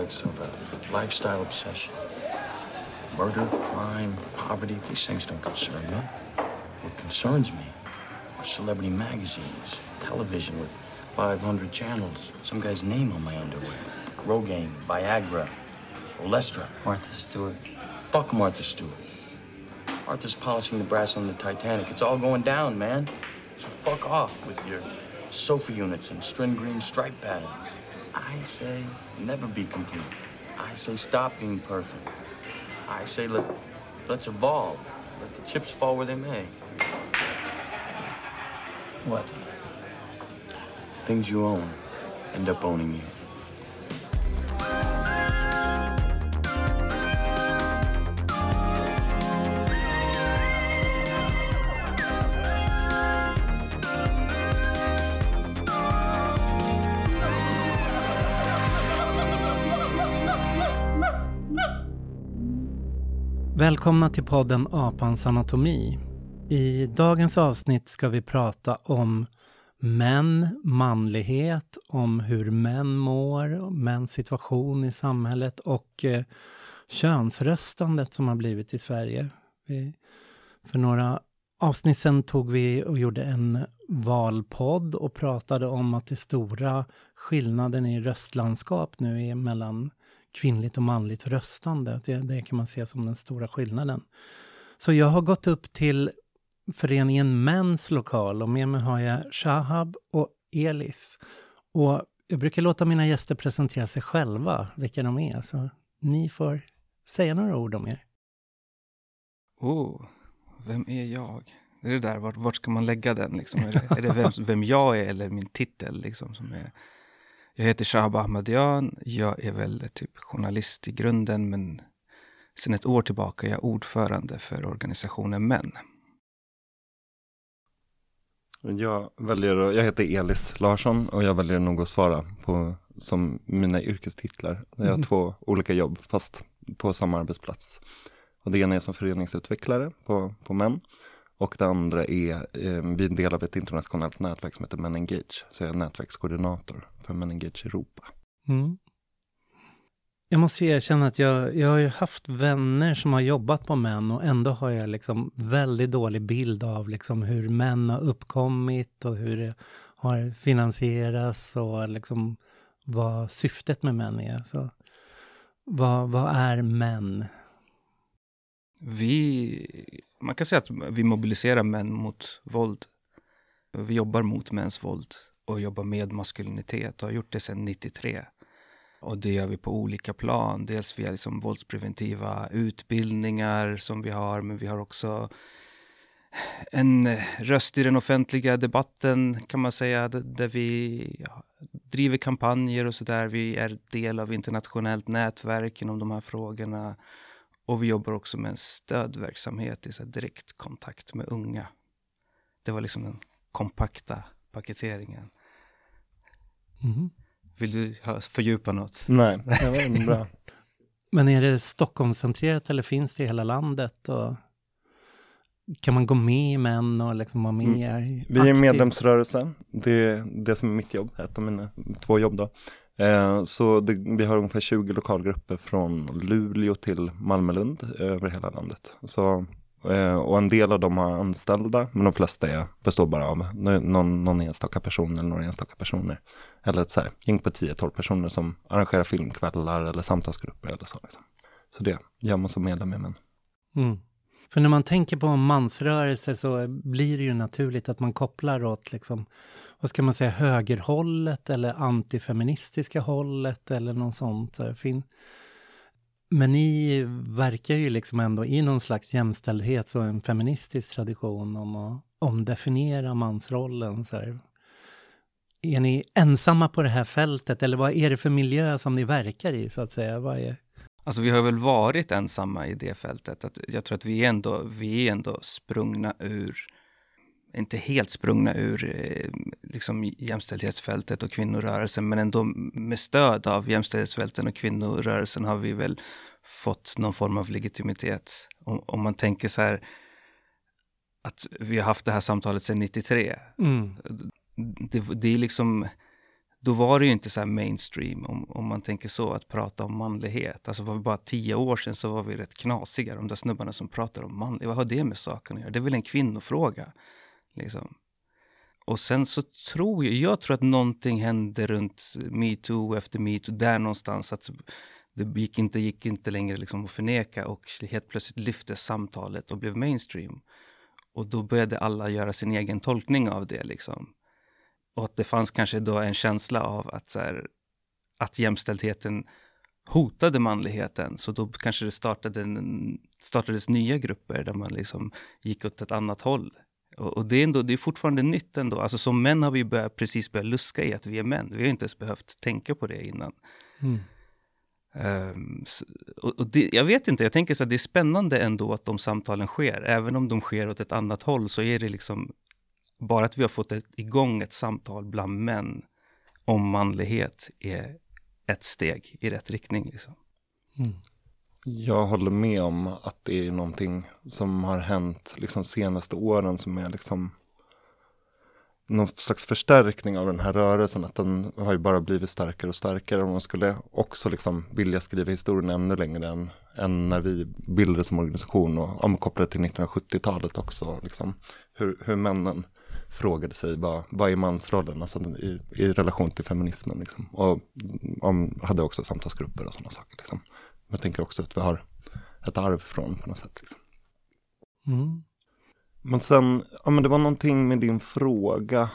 are byproducts of a lifestyle obsession. Murder, crime, poverty, these things don't concern me. What concerns me are celebrity magazines, television with 500 channels, some guy's name on my underwear. Rogaine, Viagra, Olestra. Martha Stewart. Fuck Martha Stewart. Martha's polishing the brass on the Titanic. It's all going down, man. So fuck off with your sofa units and string green stripe patterns. I say never be complete. I say stop being perfect. I say let, let's evolve. Let the chips fall where they may. What? The things you own end up owning you. Välkomna till podden Apans anatomi. I dagens avsnitt ska vi prata om män, manlighet, om hur män mår, mäns situation i samhället och eh, könsröstandet som har blivit i Sverige. Vi, för några avsnitt sedan tog vi och gjorde en valpodd och pratade om att det stora skillnaden i röstlandskap nu är mellan kvinnligt och manligt röstande. Det, det kan man se som den stora skillnaden. Så jag har gått upp till föreningen Mäns lokal och med mig har jag Shahab och Elis. Och jag brukar låta mina gäster presentera sig själva, vilka de är. Så ni får säga några ord om er. Oh, vem är jag? Det är det där, vart, vart ska man lägga den liksom? Är det, är det vem, vem jag är eller min titel liksom som är jag heter Shahab Ahmadian. Jag är väl typ journalist i grunden, men sedan ett år tillbaka är jag ordförande för organisationen Män. Jag, väljer, jag heter Elis Larsson och jag väljer nog att svara på som mina yrkestitlar. Jag har mm. två olika jobb fast på samma arbetsplats. Och det ena är som föreningsutvecklare på, på Män och det andra är, eh, vi är en del av ett internationellt nätverk som heter Men Engage. Så jag är nätverkskoordinator för Men Engage Europa. Mm. Jag måste erkänna att jag, jag har ju haft vänner som har jobbat på män och ändå har jag liksom väldigt dålig bild av liksom hur män har uppkommit och hur det har finansierats och liksom vad syftet med män är. Så vad, vad är män? Vi man kan säga att vi mobiliserar män mot våld. Vi jobbar mot mäns våld och jobbar med maskulinitet och har gjort det sedan 93. Och det gör vi på olika plan. Dels via liksom våldspreventiva utbildningar som vi har, men vi har också en röst i den offentliga debatten kan man säga, där vi driver kampanjer och sådär. Vi är del av internationellt nätverk inom de här frågorna. Och vi jobbar också med en stödverksamhet i så direktkontakt med unga. Det var liksom den kompakta paketeringen. Mm. Vill du fördjupa något? Nej, det var bra. Men är det Stockholmscentrerat eller finns det i hela landet? Och kan man gå med i män och liksom vara med? Mm. Vi är medlemsrörelse. Det är det som är mitt jobb, ett av mina två jobb då. Eh, så det, vi har ungefär 20 lokalgrupper från Luleå till Malmölund eh, över hela landet. Så, eh, och en del av dem har anställda, men de flesta är, består bara av någon, någon enstaka person eller några enstaka personer. Eller ett så här, gäng på 10-12 personer som arrangerar filmkvällar eller samtalsgrupper eller så. Liksom. Så det gör man som medlem i män. Mm. För när man tänker på mansrörelse så blir det ju naturligt att man kopplar åt liksom vad ska man säga, högerhållet eller antifeministiska hållet eller något sånt. Eh, Men ni verkar ju liksom ändå i någon slags jämställdhet och en feministisk tradition om att omdefiniera mansrollen. Så här. Är ni ensamma på det här fältet eller vad är det för miljö som ni verkar i så att säga? Vad är... Alltså vi har väl varit ensamma i det fältet. Att jag tror att vi är ändå, vi är ändå sprungna ur inte helt sprungna ur eh, liksom jämställdhetsfältet och kvinnorörelsen, men ändå med stöd av jämställdhetsfälten och kvinnorörelsen har vi väl fått någon form av legitimitet. Om, om man tänker så här att vi har haft det här samtalet sedan 93. Mm. det, det är liksom, då var det ju inte så mainstream om, om man tänker så, att prata om manlighet. Alltså var vi bara tio år sedan så var vi rätt knasiga, de där snubbarna som pratar om manlighet. Vad har det med saken att göra? Det är väl en kvinnofråga. Liksom. Och sen så tror jag, jag tror att någonting hände runt metoo efter metoo, där någonstans. att Det gick inte, gick inte längre liksom att förneka och helt plötsligt lyfte samtalet och blev mainstream. Och då började alla göra sin egen tolkning av det. Liksom. Och att det fanns kanske då en känsla av att, så här, att jämställdheten hotade manligheten. Så då kanske det startade en, startades nya grupper där man liksom gick åt ett annat håll. Och, och det, är ändå, det är fortfarande nytt ändå. Alltså som män har vi börjat, precis börjat luska i att vi är män. Vi har inte ens behövt tänka på det innan. Mm. Um, och, och det, jag vet inte, jag tänker så att det är spännande ändå att de samtalen sker. Även om de sker åt ett annat håll så är det liksom bara att vi har fått ett, igång ett samtal bland män om manlighet är ett steg i rätt riktning. Liksom. Mm. Jag håller med om att det är någonting som har hänt liksom senaste åren som är liksom någon slags förstärkning av den här rörelsen. Att den har ju bara blivit starkare och starkare. Och man skulle också liksom vilja skriva historien ännu längre än, än när vi bildades som organisation. Och omkopplade till 1970-talet också. Liksom, hur, hur männen frågade sig vad, vad är mansrollen alltså i, i relation till feminismen. Liksom. Och om, hade också samtalsgrupper och sådana saker. Liksom. Jag tänker också att vi har ett arv från på något sätt. Liksom. Mm. Men sen, ja men det var någonting med din fråga.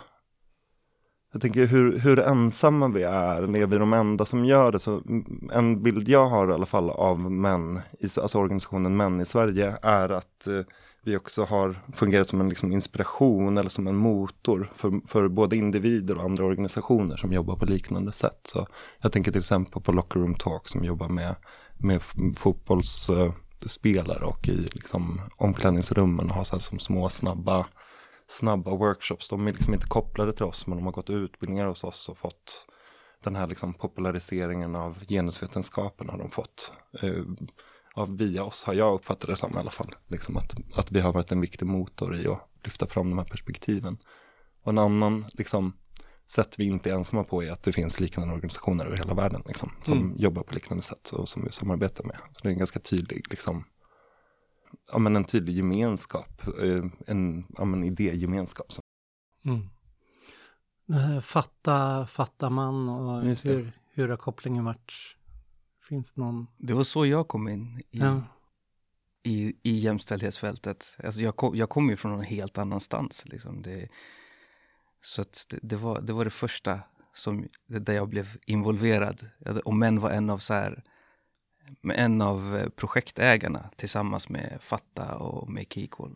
Jag tänker hur, hur ensamma vi är, är vi de enda som gör det? Så en bild jag har i alla fall av män, alltså organisationen Män i Sverige, är att eh, vi också har fungerat som en liksom inspiration eller som en motor för, för både individer och andra organisationer som jobbar på liknande sätt. Så jag tänker till exempel på Locker Room Talk som jobbar med, med fotbollsspelare och i liksom omklädningsrummen och har så här som små snabba, snabba workshops. De är liksom inte kopplade till oss men de har gått utbildningar hos oss och fått den här liksom populariseringen av genusvetenskapen har de fått. Eh, av via oss har jag uppfattat det som i alla fall. Liksom att, att vi har varit en viktig motor i att lyfta fram de här perspektiven. Och en annan liksom, sätt vi inte är ensamma på är att det finns liknande organisationer över hela världen liksom, som mm. jobbar på liknande sätt och som vi samarbetar med. Så det är en ganska tydlig, liksom, ja, men en tydlig gemenskap, eh, en, ja, men idégemenskap. Mm. Fatta, fattar man och hur, hur har kopplingen varit Finns någon? Det var så jag kom in i, ja. i, i jämställdhetsfältet. Alltså jag, kom, jag kom ju från någon helt annanstans. Liksom. Det, så att det, det, var, det var det första som, där jag blev involverad. Och män var en av så här, en av eh, projektägarna tillsammans med Fatta och Make Equal.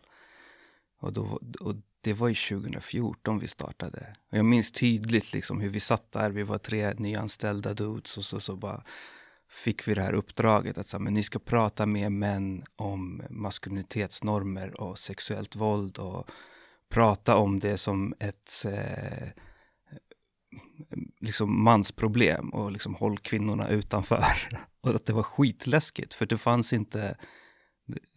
Och, då, och det var ju 2014 vi startade. Och jag minns tydligt liksom hur vi satt där, vi var tre nyanställda dudes och så, så bara fick vi det här uppdraget att så, men ni ska prata med män om maskulinitetsnormer och sexuellt våld och prata om det som ett eh, liksom mansproblem och liksom håll kvinnorna utanför. och att det var skitläskigt för det fanns inte,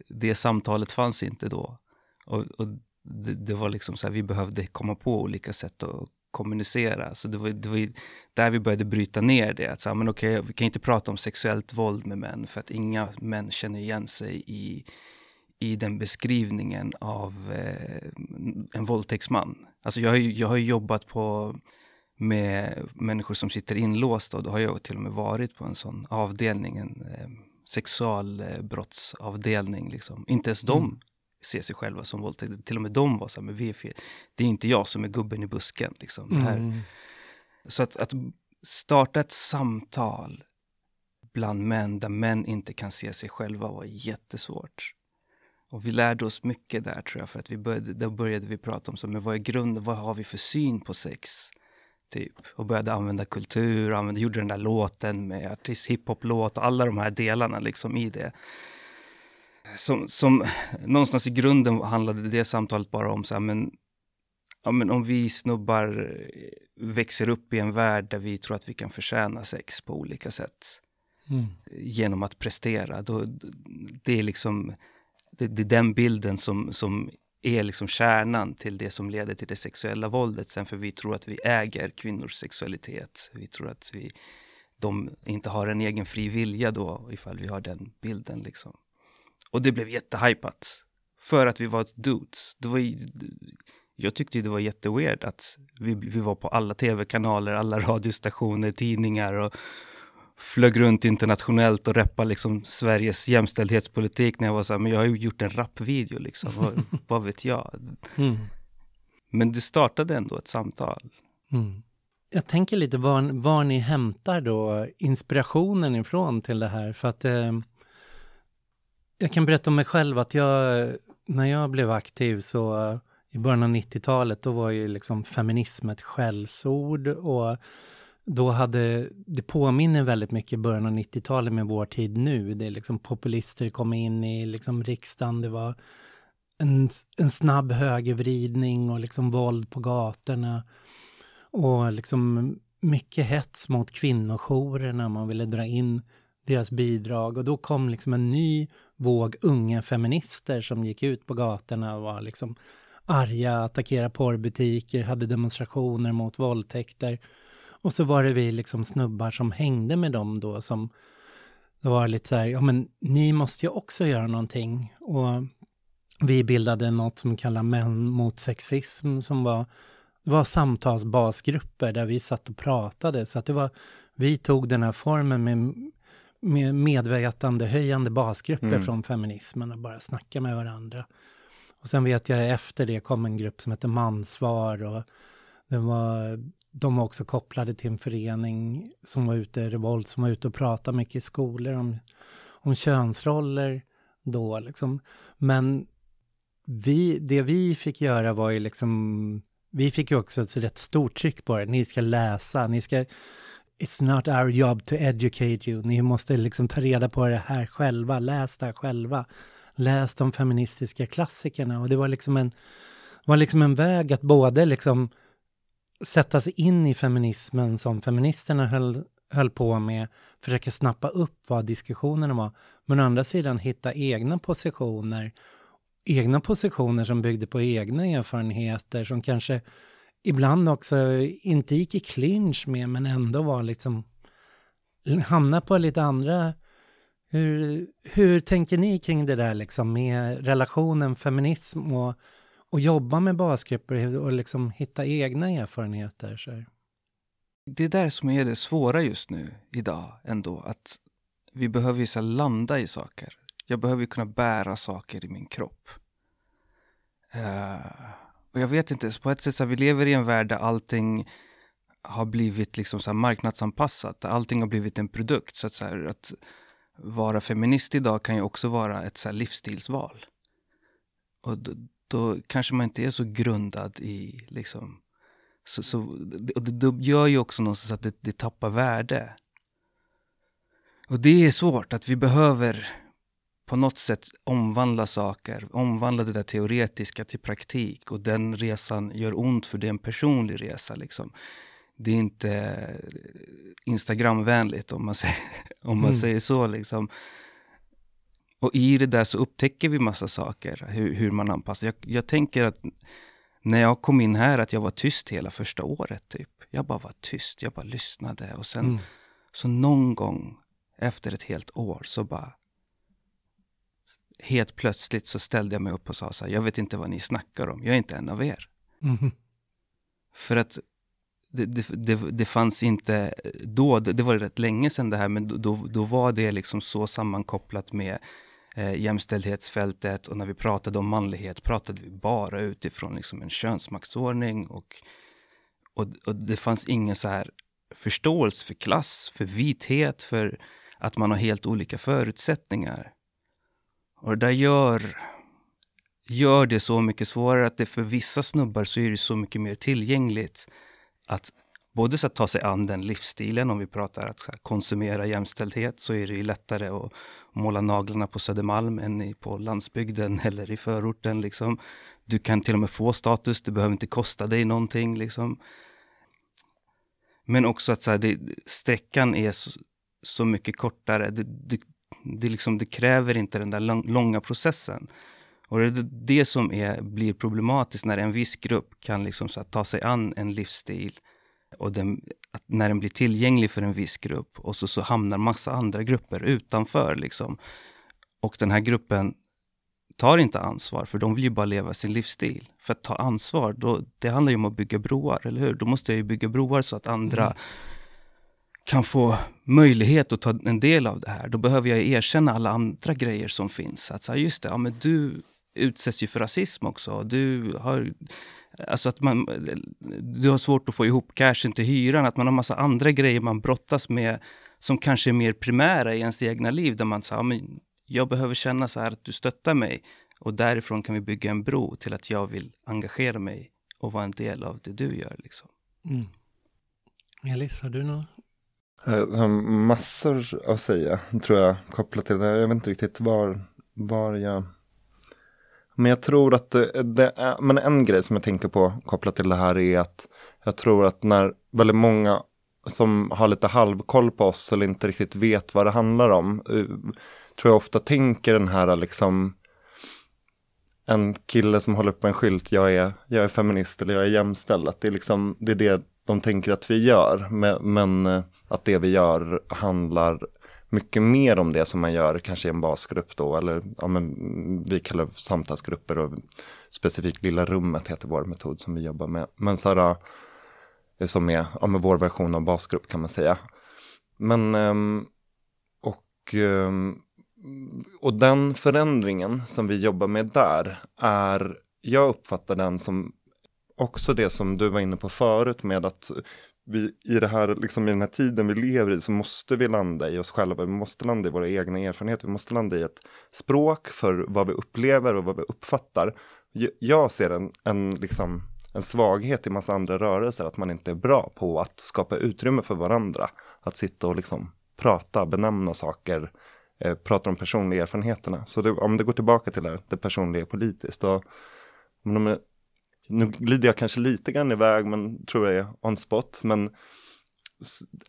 det samtalet fanns inte då. Och, och det, det, var liksom så här, vi behövde komma på olika sätt att kommunicera. Så det var, det var där vi började bryta ner det. Att så, men okej, vi kan inte prata om sexuellt våld med män för att inga män känner igen sig i, i den beskrivningen av eh, en våldtäktsman. Alltså jag, har ju, jag har jobbat på med människor som sitter inlåsta och då har jag till och med varit på en sån avdelning, en eh, sexualbrottsavdelning. Liksom. Inte ens mm. de se sig själva som våldtäkt. Till och med de var så här, men vi är fel. Det är inte jag som är gubben i busken. Liksom. Det här. Mm. Så att, att starta ett samtal bland män där män inte kan se sig själva var jättesvårt. Och vi lärde oss mycket där tror jag, för att vi började, då började vi prata om så, men vad är grunden, vad har vi för syn på sex? Typ. Och började använda kultur, använda, gjorde den där låten med artist, hiphop-låt och alla de här delarna liksom i det som, som någonstans i grunden handlade det samtalet bara om så här, men, ja, men om vi snubbar växer upp i en värld där vi tror att vi kan förtjäna sex på olika sätt mm. genom att prestera, då, det är liksom det, det, är den bilden som, som är liksom kärnan till det som leder till det sexuella våldet. Sen för vi tror att vi äger kvinnors sexualitet. Vi tror att vi, de inte har en egen fri vilja då, ifall vi har den bilden liksom. Och det blev jättehypat. För att vi var dudes. Det var, jag tyckte det var jätteweird att vi, vi var på alla tv-kanaler, alla radiostationer, tidningar och flög runt internationellt och reppade liksom Sveriges jämställdhetspolitik när jag var så här, men jag har ju gjort en rapvideo liksom, vad, vad vet jag? Mm. Men det startade ändå ett samtal. Mm. Jag tänker lite var, var ni hämtar då inspirationen ifrån till det här, för att eh, jag kan berätta om mig själv att jag, när jag blev aktiv så i början av 90-talet, då var ju liksom feminism ett skällsord och då hade, det påminner väldigt mycket början av 90-talet med vår tid nu. Det är liksom populister kom in i liksom riksdagen, det var en, en snabb högervridning och liksom våld på gatorna. Och liksom mycket hets mot kvinnojourerna, man ville dra in deras bidrag. Och då kom liksom en ny våg unga feminister som gick ut på gatorna och var liksom arga, attackerade porrbutiker, hade demonstrationer mot våldtäkter. Och så var det vi liksom snubbar som hängde med dem då som det var lite så här, ja men ni måste ju också göra någonting. Och vi bildade något som kallas Män mot sexism som var, det var samtalsbasgrupper där vi satt och pratade. Så att det var, vi tog den här formen med, med medvetandehöjande basgrupper mm. från feminismen och bara snacka med varandra. Och sen vet jag efter det kom en grupp som hette Mansvar och det var de var också kopplade till en förening som var ute, Revolt, som var ute och pratade mycket i skolor om, om könsroller då liksom. Men vi, det vi fick göra var ju liksom, vi fick ju också ett rätt stort tryck på det. Ni ska läsa, ni ska, it's not our job to educate you. Ni måste liksom ta reda på det här själva, läs det här själva. Läs de feministiska klassikerna och det var liksom en, var liksom en väg att både liksom sätta sig in i feminismen som feministerna höll, höll på med, försöka snappa upp vad diskussionerna var, men å andra sidan hitta egna positioner, egna positioner som byggde på egna erfarenheter, som kanske ibland också inte gick i clinch med, men ändå var liksom, hamna på lite andra hur, hur tänker ni kring det där liksom med relationen feminism och och jobba med basgrupper och liksom hitta egna erfarenheter. Så. Det är där som är det svåra just nu, idag, ändå. Att vi behöver ju så landa i saker. Jag behöver kunna bära saker i min kropp. Uh, och jag vet inte, på ett sätt så vi lever i en värld där allting har blivit liksom så marknadsanpassat. Där allting har blivit en produkt. Så att, så här, att vara feminist idag kan ju också vara ett så livsstilsval. Och då kanske man inte är så grundad i liksom så, så, och det, det gör ju också någonstans att det, det tappar värde. Och det är svårt, att vi behöver på något sätt omvandla saker, omvandla det där teoretiska till praktik och den resan gör ont för det är en personlig resa. Liksom. Det är inte Instagramvänligt om man säger, om man mm. säger så. Liksom. Och i det där så upptäcker vi massa saker, hur, hur man anpassar. Jag, jag, tänker att när jag kom in här att jag var tyst hela första året. typ. Jag bara var tyst, jag bara lyssnade. Och sen mm. så någon gång efter ett helt år så bara helt plötsligt så ställde jag mig upp och sa så här, jag vet inte vad ni snackar om, jag är inte en av er. Mm. För att det, det, det, det, fanns inte då, det, var rätt länge sedan det här, men då, då var det liksom så sammankopplat med eh, jämställdhetsfältet och när vi pratade om manlighet pratade vi bara utifrån liksom en könsmaktsordning och, och, och det fanns ingen så här förståelse för klass, för vithet, för att man har helt olika förutsättningar. Och det där gör, gör det så mycket svårare att det för vissa snubbar så är det så mycket mer tillgängligt att både så att ta sig an den livsstilen, om vi pratar att konsumera jämställdhet, så är det ju lättare att måla naglarna på Södermalm än på landsbygden eller i förorten. Liksom. Du kan till och med få status, det behöver inte kosta dig någonting. Liksom. Men också att så här, det, sträckan är så, så mycket kortare. Det, det, det, liksom, det, kräver inte den där långa processen. Och det är det som är, blir problematiskt när en viss grupp kan liksom så ta sig an en livsstil och den, när den blir tillgänglig för en viss grupp och så, så hamnar massa andra grupper utanför. Liksom. Och den här gruppen tar inte ansvar, för de vill ju bara leva sin livsstil. För att ta ansvar, då, det handlar ju om att bygga broar, eller hur? Då måste jag ju bygga broar så att andra mm. kan få möjlighet att ta en del av det här. Då behöver jag erkänna alla andra grejer som finns. Att säga, just det, ja, men du utsätts ju för rasism också. Du har, alltså att man, du har svårt att få ihop cashen till hyran, att man har massa andra grejer man brottas med som kanske är mer primära i ens egna liv, där man säger, ja, jag behöver känna så här att du stöttar mig och därifrån kan vi bygga en bro till att jag vill engagera mig och vara en del av det du gör. Liksom. Mm. Elis, har du något? Jag har massor att säga, tror jag, kopplat till det. Jag vet inte riktigt var, var jag... Men jag tror att det, är, men en grej som jag tänker på kopplat till det här är att jag tror att när väldigt många som har lite halvkoll på oss eller inte riktigt vet vad det handlar om eh, tror jag ofta tänker den här liksom en kille som håller upp en skylt, jag är, jag är feminist eller jag är jämställd. Att det är liksom, det är det de tänker att vi gör. Men, men eh, att det vi gör handlar mycket mer om det som man gör kanske i en basgrupp då. Eller ja, men, vi kallar det samtalsgrupper och specifikt Lilla rummet heter vår metod som vi jobbar med. Men så här, det som är ja, med vår version av basgrupp kan man säga. Men ehm, och ehm, och den förändringen som vi jobbar med där är, jag uppfattar den som också det som du var inne på förut med att vi i, det här, liksom i den här tiden vi lever i så måste vi landa i oss själva, vi måste landa i våra egna erfarenheter, vi måste landa i ett språk för vad vi upplever och vad vi uppfattar. Jag ser en, en, liksom, en svaghet i massa andra rörelser, att man inte är bra på att skapa utrymme för varandra. Att sitta och liksom prata, benämna saker, eh, prata om personliga erfarenheterna. Så det, om det går tillbaka till det, det personliga politiskt. då, men nu glider jag kanske lite grann iväg, men tror jag är on spot. Men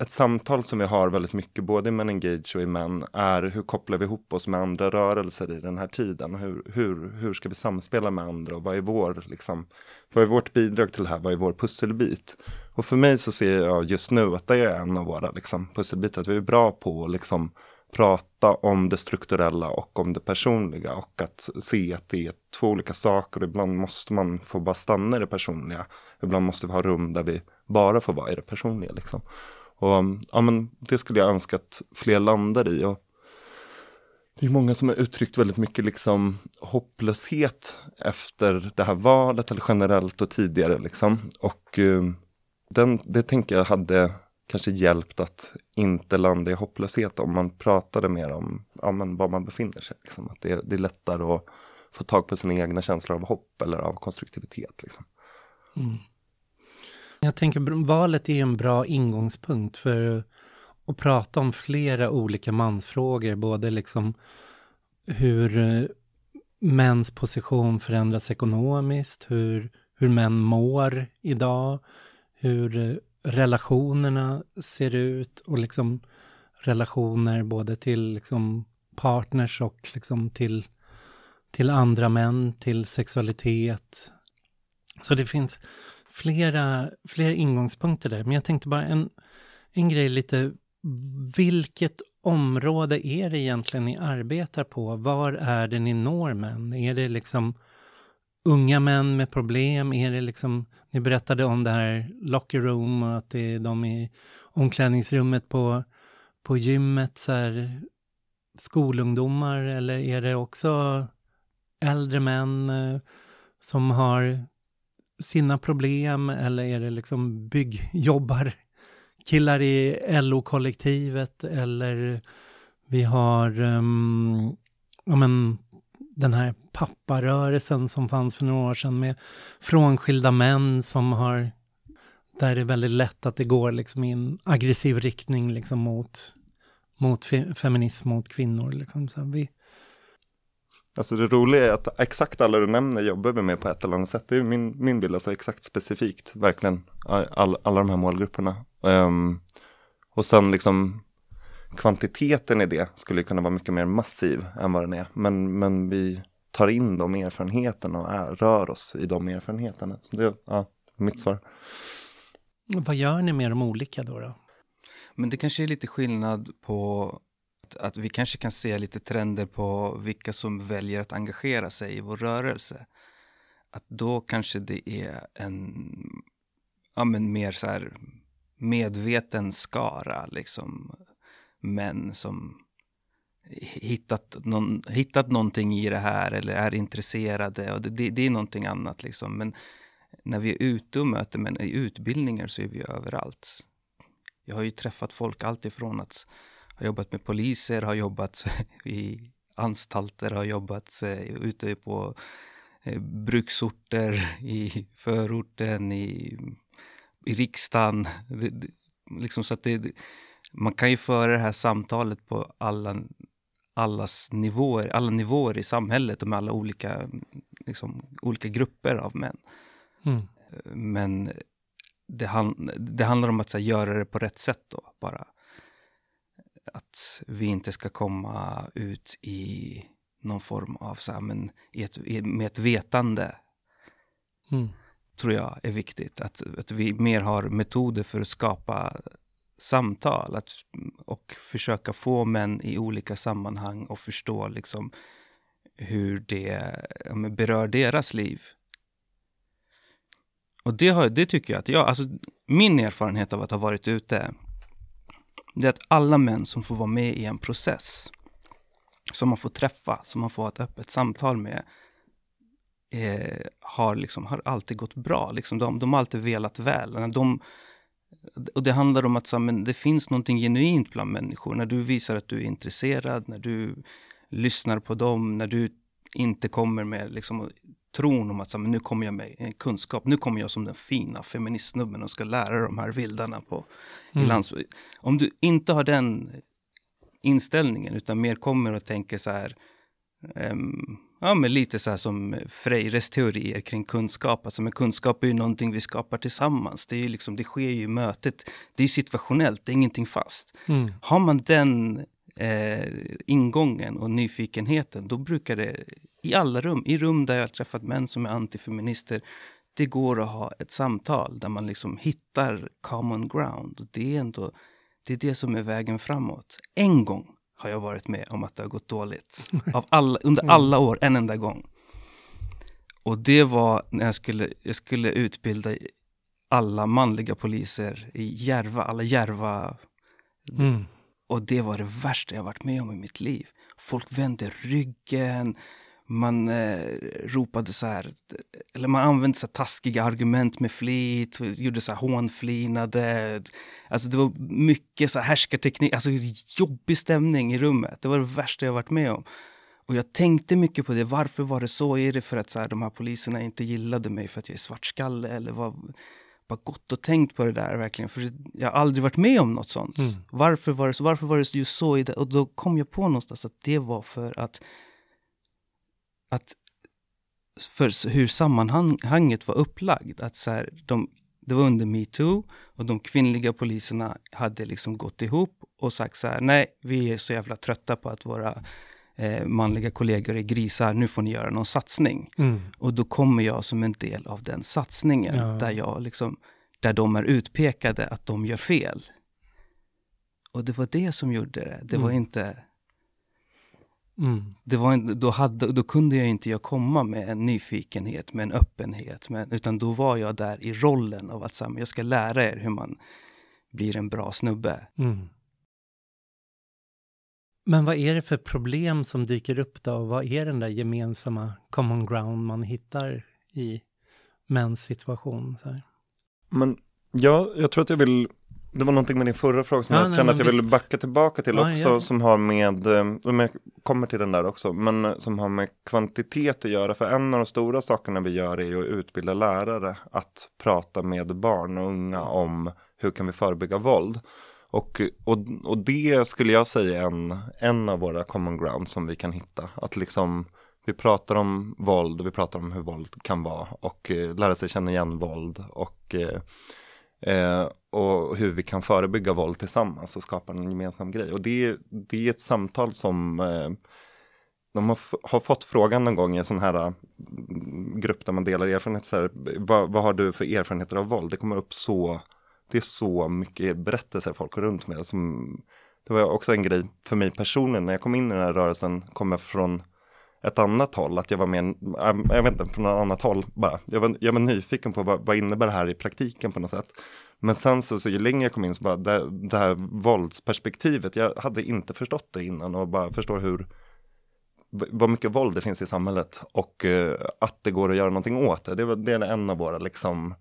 ett samtal som vi har väldigt mycket, både i Men Engage och i Män, är hur kopplar vi ihop oss med andra rörelser i den här tiden? Hur, hur, hur ska vi samspela med andra och vad är, vår, liksom, vad är vårt bidrag till det här? Vad är vår pusselbit? Och för mig så ser jag just nu att det är en av våra liksom, pusselbitar, att vi är bra på att liksom, prata om det strukturella och om det personliga och att se att det är två olika saker ibland måste man få bara stanna i det personliga. Ibland måste vi ha rum där vi bara får vara i det personliga liksom. Och um, ja, men det skulle jag önska att fler landar i. Och det är många som har uttryckt väldigt mycket liksom hopplöshet efter det här valet eller generellt och tidigare liksom. Och um, den, det tänker jag hade kanske hjälpt att inte landa i hopplöshet om man pratade mer om ja, men var man befinner sig. Liksom. Att det, det är lättare att få tag på sina egna känslor av hopp eller av konstruktivitet. Liksom. Mm. Jag tänker valet är en bra ingångspunkt för att prata om flera olika mansfrågor, både liksom hur eh, mäns position förändras ekonomiskt, hur, hur män mår idag, hur eh, relationerna ser ut och liksom relationer både till liksom partners och liksom till, till andra män, till sexualitet. Så det finns flera, flera ingångspunkter där. Men jag tänkte bara en, en grej lite, vilket område är det egentligen ni arbetar på? Var är det ni når män? Är det liksom unga män med problem? Är det liksom, ni berättade om det här locker room och att det är de i omklädningsrummet på, på gymmet, så här, skolungdomar eller är det också äldre män eh, som har sina problem eller är det liksom byggjobbar killar i LO-kollektivet eller vi har um, ja, men, den här papparörelsen som fanns för några år sedan med frånskilda män som har, där det är väldigt lätt att det går liksom i en aggressiv riktning liksom mot, mot fe, feminism mot kvinnor. Liksom. Så vi, Alltså det roliga är att exakt alla du nämner jobbar vi med på ett eller annat sätt. Det är min, min bild, alltså exakt specifikt, verkligen, all, alla de här målgrupperna. Um, och sen liksom kvantiteten i det skulle kunna vara mycket mer massiv än vad den är. Men, men vi tar in de erfarenheterna och är, rör oss i de erfarenheterna. Så det är ja, mitt svar. Vad gör ni med de olika då? då? Men det kanske är lite skillnad på att, att vi kanske kan se lite trender på vilka som väljer att engagera sig i vår rörelse. Att då kanske det är en ja, men mer så här medveten skara liksom män som hittat, någon, hittat någonting i det här eller är intresserade. Och det, det, det är någonting annat liksom. Men när vi är ute och möter men i utbildningar så är vi överallt. Jag har ju träffat folk alltifrån att ha jobbat med poliser, har jobbat i anstalter, har jobbat eh, ute på eh, bruksorter, i förorten, i, i riksdagen. Det, det, liksom så att det, man kan ju föra det här samtalet på alla, allas nivåer, alla nivåer i samhället och med alla olika, liksom, olika grupper av män. Mm. Men det, han, det, handlar om att här, göra det på rätt sätt då, bara. Att vi inte ska komma ut i någon form av, så här, men i ett, med ett vetande. Mm. Tror jag är viktigt. Att, att vi mer har metoder för att skapa samtal att, och försöka få män i olika sammanhang och förstå liksom hur det berör deras liv. Och det, har, det tycker jag att jag, alltså min erfarenhet av att ha varit ute, det är att alla män som får vara med i en process, som man får träffa, som man får ha ett öppet samtal med, eh, har, liksom, har alltid gått bra. Liksom, de, de har alltid velat väl. De, och det handlar om att så, men det finns någonting genuint bland människor. När du visar att du är intresserad, när du lyssnar på dem, när du inte kommer med liksom, tron om att så, men nu kommer jag med en kunskap. Nu kommer jag som den fina feministsnubben och ska lära de här vildarna på mm. i landsbygd. Om du inte har den inställningen utan mer kommer och tänker så här um, ja, men lite så här som Freires teorier kring kunskap. Alltså, men kunskap är ju någonting vi skapar tillsammans. Det, är ju liksom, det sker ju i mötet. Det är situationellt, det är ingenting fast. Mm. Har man den eh, ingången och nyfikenheten, då brukar det i alla rum, i rum där jag har träffat män som är antifeminister, det går att ha ett samtal där man liksom hittar common ground. Det är ändå det, är det som är vägen framåt. En gång har jag varit med om att det har gått dåligt. Av alla, under mm. alla år, en enda gång. Och det var när jag skulle, jag skulle utbilda alla manliga poliser i Järva, alla Järva. Mm. Och det var det värsta jag varit med om i mitt liv. Folk vände ryggen, man eh, ropade så här, eller man använde så taskiga argument med flit, gjorde så här hånflinade. Alltså det var mycket så här härskarteknik, alltså jobbig stämning i rummet. Det var det värsta jag varit med om. Och jag tänkte mycket på det. Varför var det så? Är det för att så här, de här poliserna inte gillade mig för att jag är svartskalle? Eller vad? Bara gått och tänkt på det där verkligen. För jag har aldrig varit med om något sånt. Mm. Varför, var det så? Varför var det just så? Och då kom jag på någonstans att det var för att att för hur sammanhanget var upplagd. Att så här, de, det var under metoo och de kvinnliga poliserna hade liksom gått ihop och sagt så här, nej, vi är så jävla trötta på att våra eh, manliga kollegor är grisar, nu får ni göra någon satsning. Mm. Och då kommer jag som en del av den satsningen, ja. där jag liksom, där de är utpekade att de gör fel. Och det var det som gjorde det. Det mm. var inte Mm. Det var en, då, hade, då kunde jag inte jag komma med en nyfikenhet, med en öppenhet, med, utan då var jag där i rollen av att här, jag ska lära er hur man blir en bra snubbe. Mm. Men vad är det för problem som dyker upp då? Vad är den där gemensamma common ground man hittar i mäns situation? Så här? Men ja, jag tror att jag vill det var någonting med din förra fråga som ja, jag nej, kände att jag visst. ville backa tillbaka till ja, också. Ja. Som har med, eh, om jag kommer till den där också, men eh, som har med kvantitet att göra. För en av de stora sakerna vi gör är att utbilda lärare att prata med barn och unga om hur kan vi förebygga våld. Och, och, och det skulle jag säga är en, en av våra common ground som vi kan hitta. Att liksom vi pratar om våld och vi pratar om hur våld kan vara och eh, lära sig känna igen våld och eh, Eh, och hur vi kan förebygga våld tillsammans och skapa en gemensam grej. Och det, det är ett samtal som eh, de har, har, fått frågan någon gång i en sån här uh, grupp där man delar erfarenheter, så här, vad, vad, har du för erfarenheter av våld? Det kommer upp så, det är så mycket berättelser folk går runt med. Som, det var också en grej för mig personligen, när jag kom in i den här rörelsen, kom jag från ett annat håll, att jag var mer, jag vet inte, från ett annat håll bara. Jag var, jag var nyfiken på vad, vad innebär det här i praktiken på något sätt. Men sen så, så ju längre jag kom in så bara det, det här våldsperspektivet, jag hade inte förstått det innan och bara förstår hur, vad mycket våld det finns i samhället och eh, att det går att göra någonting åt det. Det, det är en av våra liksom,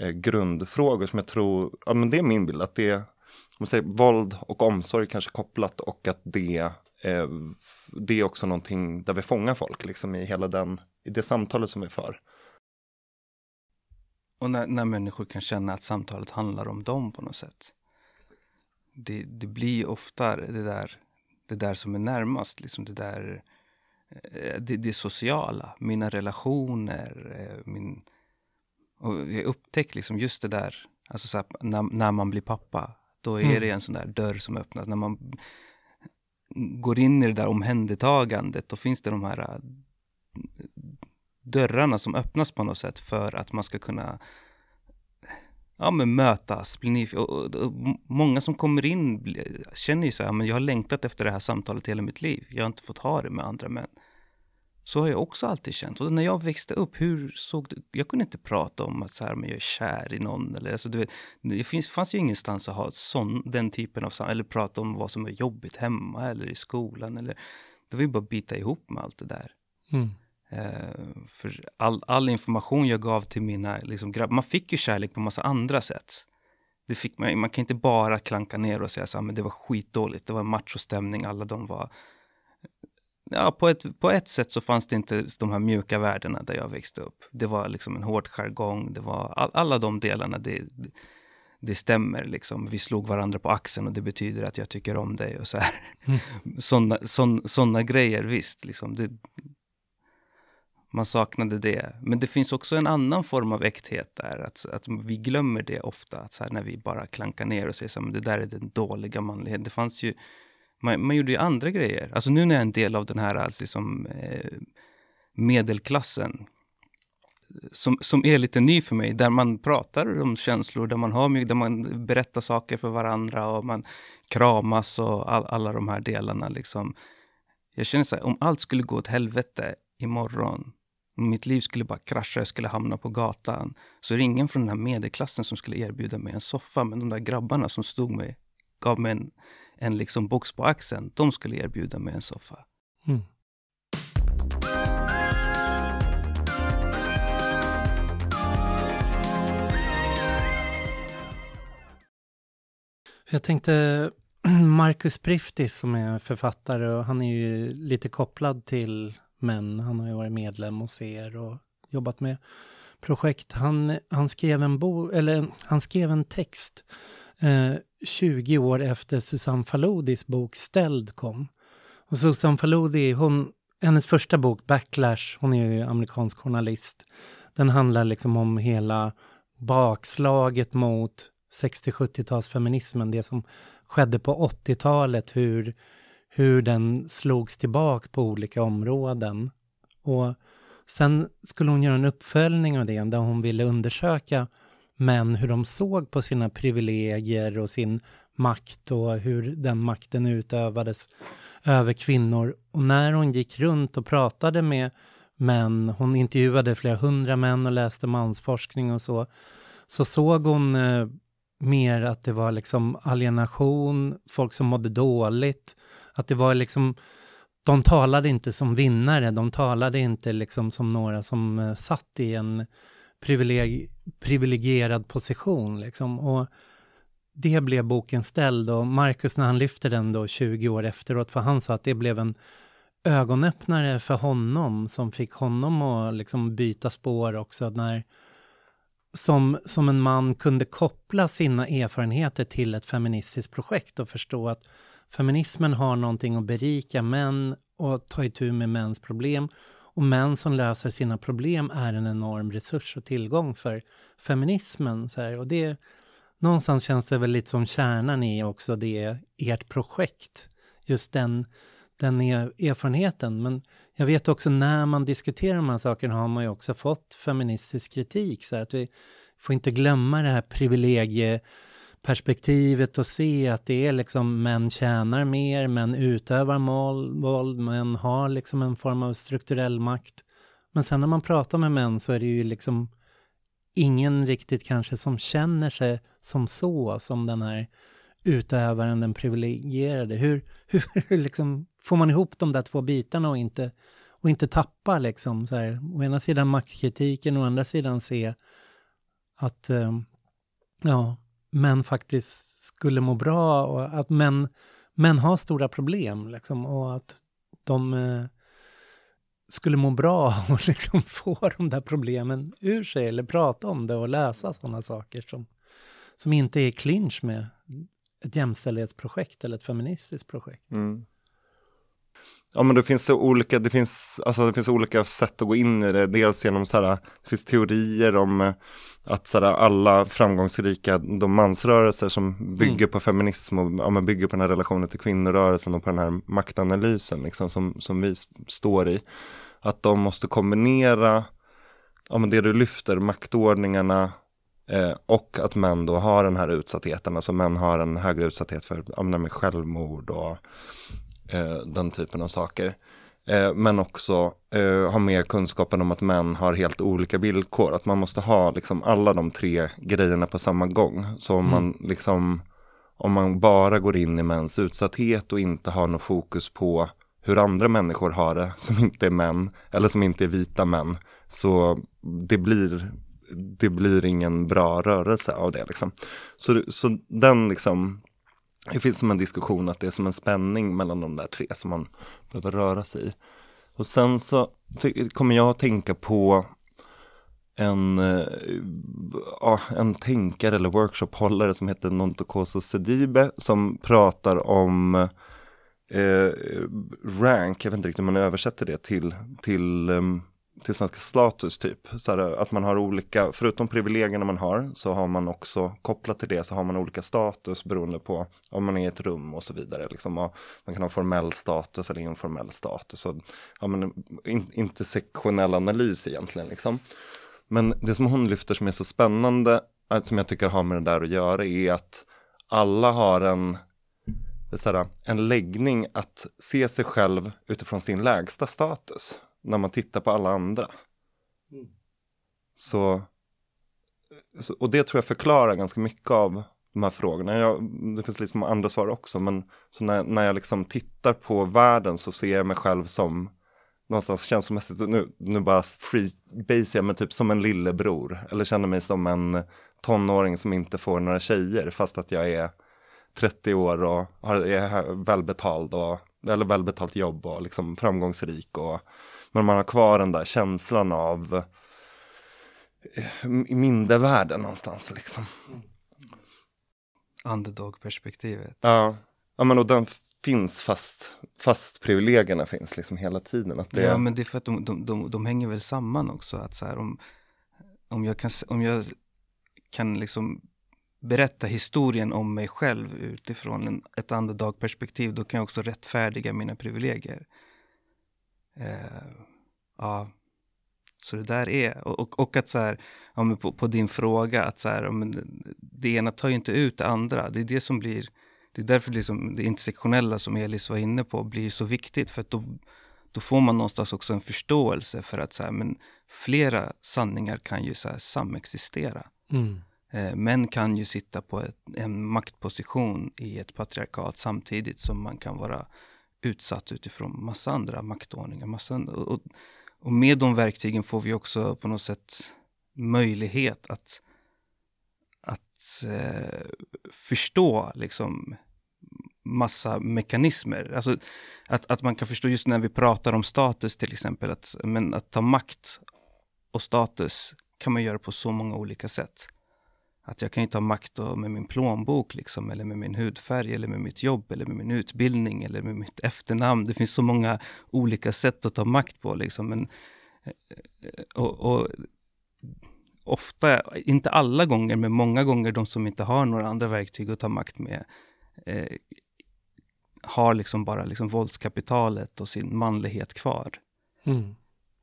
eh, grundfrågor som jag tror, ja men det är min bild, att det, om man säger våld och omsorg kanske kopplat och att det, eh, det är också någonting där vi fångar folk liksom i hela den, i det samtalet som vi för. Och när, när människor kan känna att samtalet handlar om dem på något sätt. Det, det blir ofta det där, det där som är närmast, liksom det där eh, det, det sociala, mina relationer, eh, min... Och jag upptäckte liksom just det där, alltså så här, när, när man blir pappa, då är mm. det en sån där dörr som öppnas. När man går in i det där omhändertagandet, då finns det de här äh, dörrarna som öppnas på något sätt för att man ska kunna ja, men mötas. Och, och, och, många som kommer in känner ju så här, men jag har längtat efter det här samtalet hela mitt liv. Jag har inte fått ha det med andra män. Så har jag också alltid känt. Och när jag växte upp, hur såg det? Jag kunde inte prata om att så här, men jag är kär i någon. Eller, alltså, vet, det finns, fanns ju ingenstans att ha sån, den typen av eller prata om vad som är jobbigt hemma eller i skolan. Eller, det var ju bara att bita ihop med allt det där. Mm. Uh, för all, all, information jag gav till mina liksom, grabbar, man fick ju kärlek på massa andra sätt. Det fick man, man kan inte bara klanka ner och säga så här, men det var skitdåligt, det var machostämning, alla de var ja, på ett, på ett sätt så fanns det inte de här mjuka värdena där jag växte upp. Det var liksom en hård jargong, det var all, alla de delarna, det, det stämmer liksom. Vi slog varandra på axeln och det betyder att jag tycker om dig och så här. Mm. Sådana sån, såna grejer, visst, liksom. Det, man saknade det. Men det finns också en annan form av äkthet där, att, att vi glömmer det ofta, att så här, när vi bara klankar ner och säger så här, det där är den dåliga manligheten. Det fanns ju man, man gjorde ju andra grejer. Alltså nu när jag är en del av den här alltså liksom, eh, medelklassen som, som är lite ny för mig, där man pratar om känslor, där man, har, där man berättar saker för varandra och man kramas och all, alla de här delarna. Liksom. Jag känner så här, om allt skulle gå åt helvete imorgon, om mitt liv skulle bara krascha, jag skulle hamna på gatan, så är det ingen från den här medelklassen som skulle erbjuda mig en soffa, men de där grabbarna som stod mig, gav mig en en liksom box på axeln, de skulle erbjuda mig en soffa. Mm. Jag tänkte Marcus Priftis som är författare och han är ju lite kopplad till män. Han har ju varit medlem hos er och jobbat med projekt. Han, han skrev en bo, eller han skrev en text eh, 20 år efter Susanne Faludis bok Ställd kom. Och Susanne Faludi, hon, hennes första bok Backlash, hon är ju amerikansk journalist, den handlar liksom om hela bakslaget mot 60-70-talsfeminismen, det som skedde på 80-talet, hur, hur den slogs tillbaka på olika områden. Och sen skulle hon göra en uppföljning av det, där hon ville undersöka men hur de såg på sina privilegier och sin makt och hur den makten utövades över kvinnor. Och när hon gick runt och pratade med män, hon intervjuade flera hundra män och läste mansforskning och så, så såg hon eh, mer att det var liksom alienation, folk som mådde dåligt, att det var liksom de talade inte som vinnare, de talade inte liksom som några som eh, satt i en privileg privilegierad position. Liksom. Och det blev boken ställd och Marcus när han lyfter den då 20 år efteråt, för han sa att det blev en ögonöppnare för honom som fick honom att liksom byta spår också när som, som en man kunde koppla sina erfarenheter till ett feministiskt projekt och förstå att feminismen har någonting att berika män och ta itu med mäns problem och män som löser sina problem är en enorm resurs och tillgång för feminismen. Så här. Och det, någonstans känns det väl lite som kärnan i också det, ert projekt. Just den, den e-, erfarenheten. Men jag vet också när man diskuterar de här sakerna har man ju också fått feministisk kritik. Så att vi får inte glömma det här perspektivet och se att det är liksom män tjänar mer, män utövar våld, män har liksom en form av strukturell makt. Men sen när man pratar med män så är det ju liksom ingen riktigt kanske som känner sig som så, som den här utövaren, den privilegierade. Hur, hur liksom får man ihop de där två bitarna och inte, och inte tappa liksom så här, å ena sidan maktkritiken, å andra sidan se att eh, ja, män faktiskt skulle må bra och att män, män har stora problem liksom och att de eh, skulle må bra och liksom få de där problemen ur sig eller prata om det och lösa sådana saker som, som inte är clinch med ett jämställdhetsprojekt eller ett feministiskt projekt. Mm. Ja men det finns så olika, det finns, alltså det finns olika sätt att gå in i det. Dels genom så här, det finns teorier om eh, att så här, alla framgångsrika de mansrörelser som bygger mm. på feminism och ja, men bygger på den här relationen till kvinnorörelsen och på den här maktanalysen liksom, som, som vi står i. Att de måste kombinera ja, men det du lyfter, maktordningarna eh, och att män då har den här utsattheten. Alltså män har en högre utsatthet för ja, självmord och den typen av saker. Eh, men också eh, ha mer kunskapen om att män har helt olika villkor. Att man måste ha liksom alla de tre grejerna på samma gång. Så om mm. man liksom om man bara går in i mäns utsatthet och inte har något fokus på hur andra människor har det som inte är män eller som inte är vita män. Så det blir, det blir ingen bra rörelse av det. Liksom. Så, så den liksom, det finns som en diskussion att det är som en spänning mellan de där tre som man behöver röra sig i. Och sen så kommer jag att tänka på en, eh, ja, en tänkare eller workshophållare som heter Nontokoso Sedibe som pratar om eh, rank, jag vet inte riktigt hur man översätter det till, till, um, till svenska status typ. Så här, att man har olika, förutom privilegierna man har, så har man också kopplat till det så har man olika status beroende på om man är i ett rum och så vidare. Liksom, och man kan ha formell status eller informell status. Och, ja, men, in, intersektionell analys egentligen. Liksom. Men det som hon lyfter som är så spännande, eh, som jag tycker har med det där att göra, är att alla har en så här, en läggning att se sig själv utifrån sin lägsta status när man tittar på alla andra. Mm. Så, så, och det tror jag förklarar ganska mycket av de här frågorna. Jag, det finns liksom andra svar också, men så när, när jag liksom tittar på världen så ser jag mig själv som någonstans känslomässigt, nu, nu bara freebase jag men typ som en lillebror. Eller känner mig som en tonåring som inte får några tjejer fast att jag är 30 år och har, är välbetald och, eller välbetalt jobb och liksom framgångsrik. Och, men man har kvar den där känslan av eh, mindervärde någonstans liksom. Underdog-perspektivet. Ja. ja, men och den finns fast, fast privilegierna finns liksom hela tiden. Att det... Ja, men det är för att de, de, de, de hänger väl samman också. Att så här, om, om, jag kan, om jag kan liksom berätta historien om mig själv utifrån en, ett underdog-perspektiv, då kan jag också rättfärdiga mina privilegier. Eh, ja, så det där är, och, och att så här, ja, på, på, din fråga, att så här, ja, det ena tar ju inte ut det andra. Det är det som blir, det är därför liksom det intersektionella som Elis var inne på blir så viktigt, för att då, då får man någonstans också en förståelse för att så här, men flera sanningar kan ju så här samexistera. Mm. Eh, män kan ju sitta på ett, en maktposition i ett patriarkat samtidigt som man kan vara utsatt utifrån massa andra maktordningar. Massa, och, och med de verktygen får vi också på något sätt möjlighet att, att eh, förstå liksom massa mekanismer. Alltså att, att man kan förstå just när vi pratar om status till exempel, att, men att ta makt och status kan man göra på så många olika sätt. Att jag kan ju ta makt med min plånbok liksom, eller med min hudfärg, eller med mitt jobb, eller med min utbildning, eller med mitt efternamn. Det finns så många olika sätt att ta makt på liksom. Men, eh, och, och ofta, inte alla gånger, men många gånger de som inte har några andra verktyg att ta makt med, eh, har liksom bara liksom våldskapitalet och sin manlighet kvar. Mm.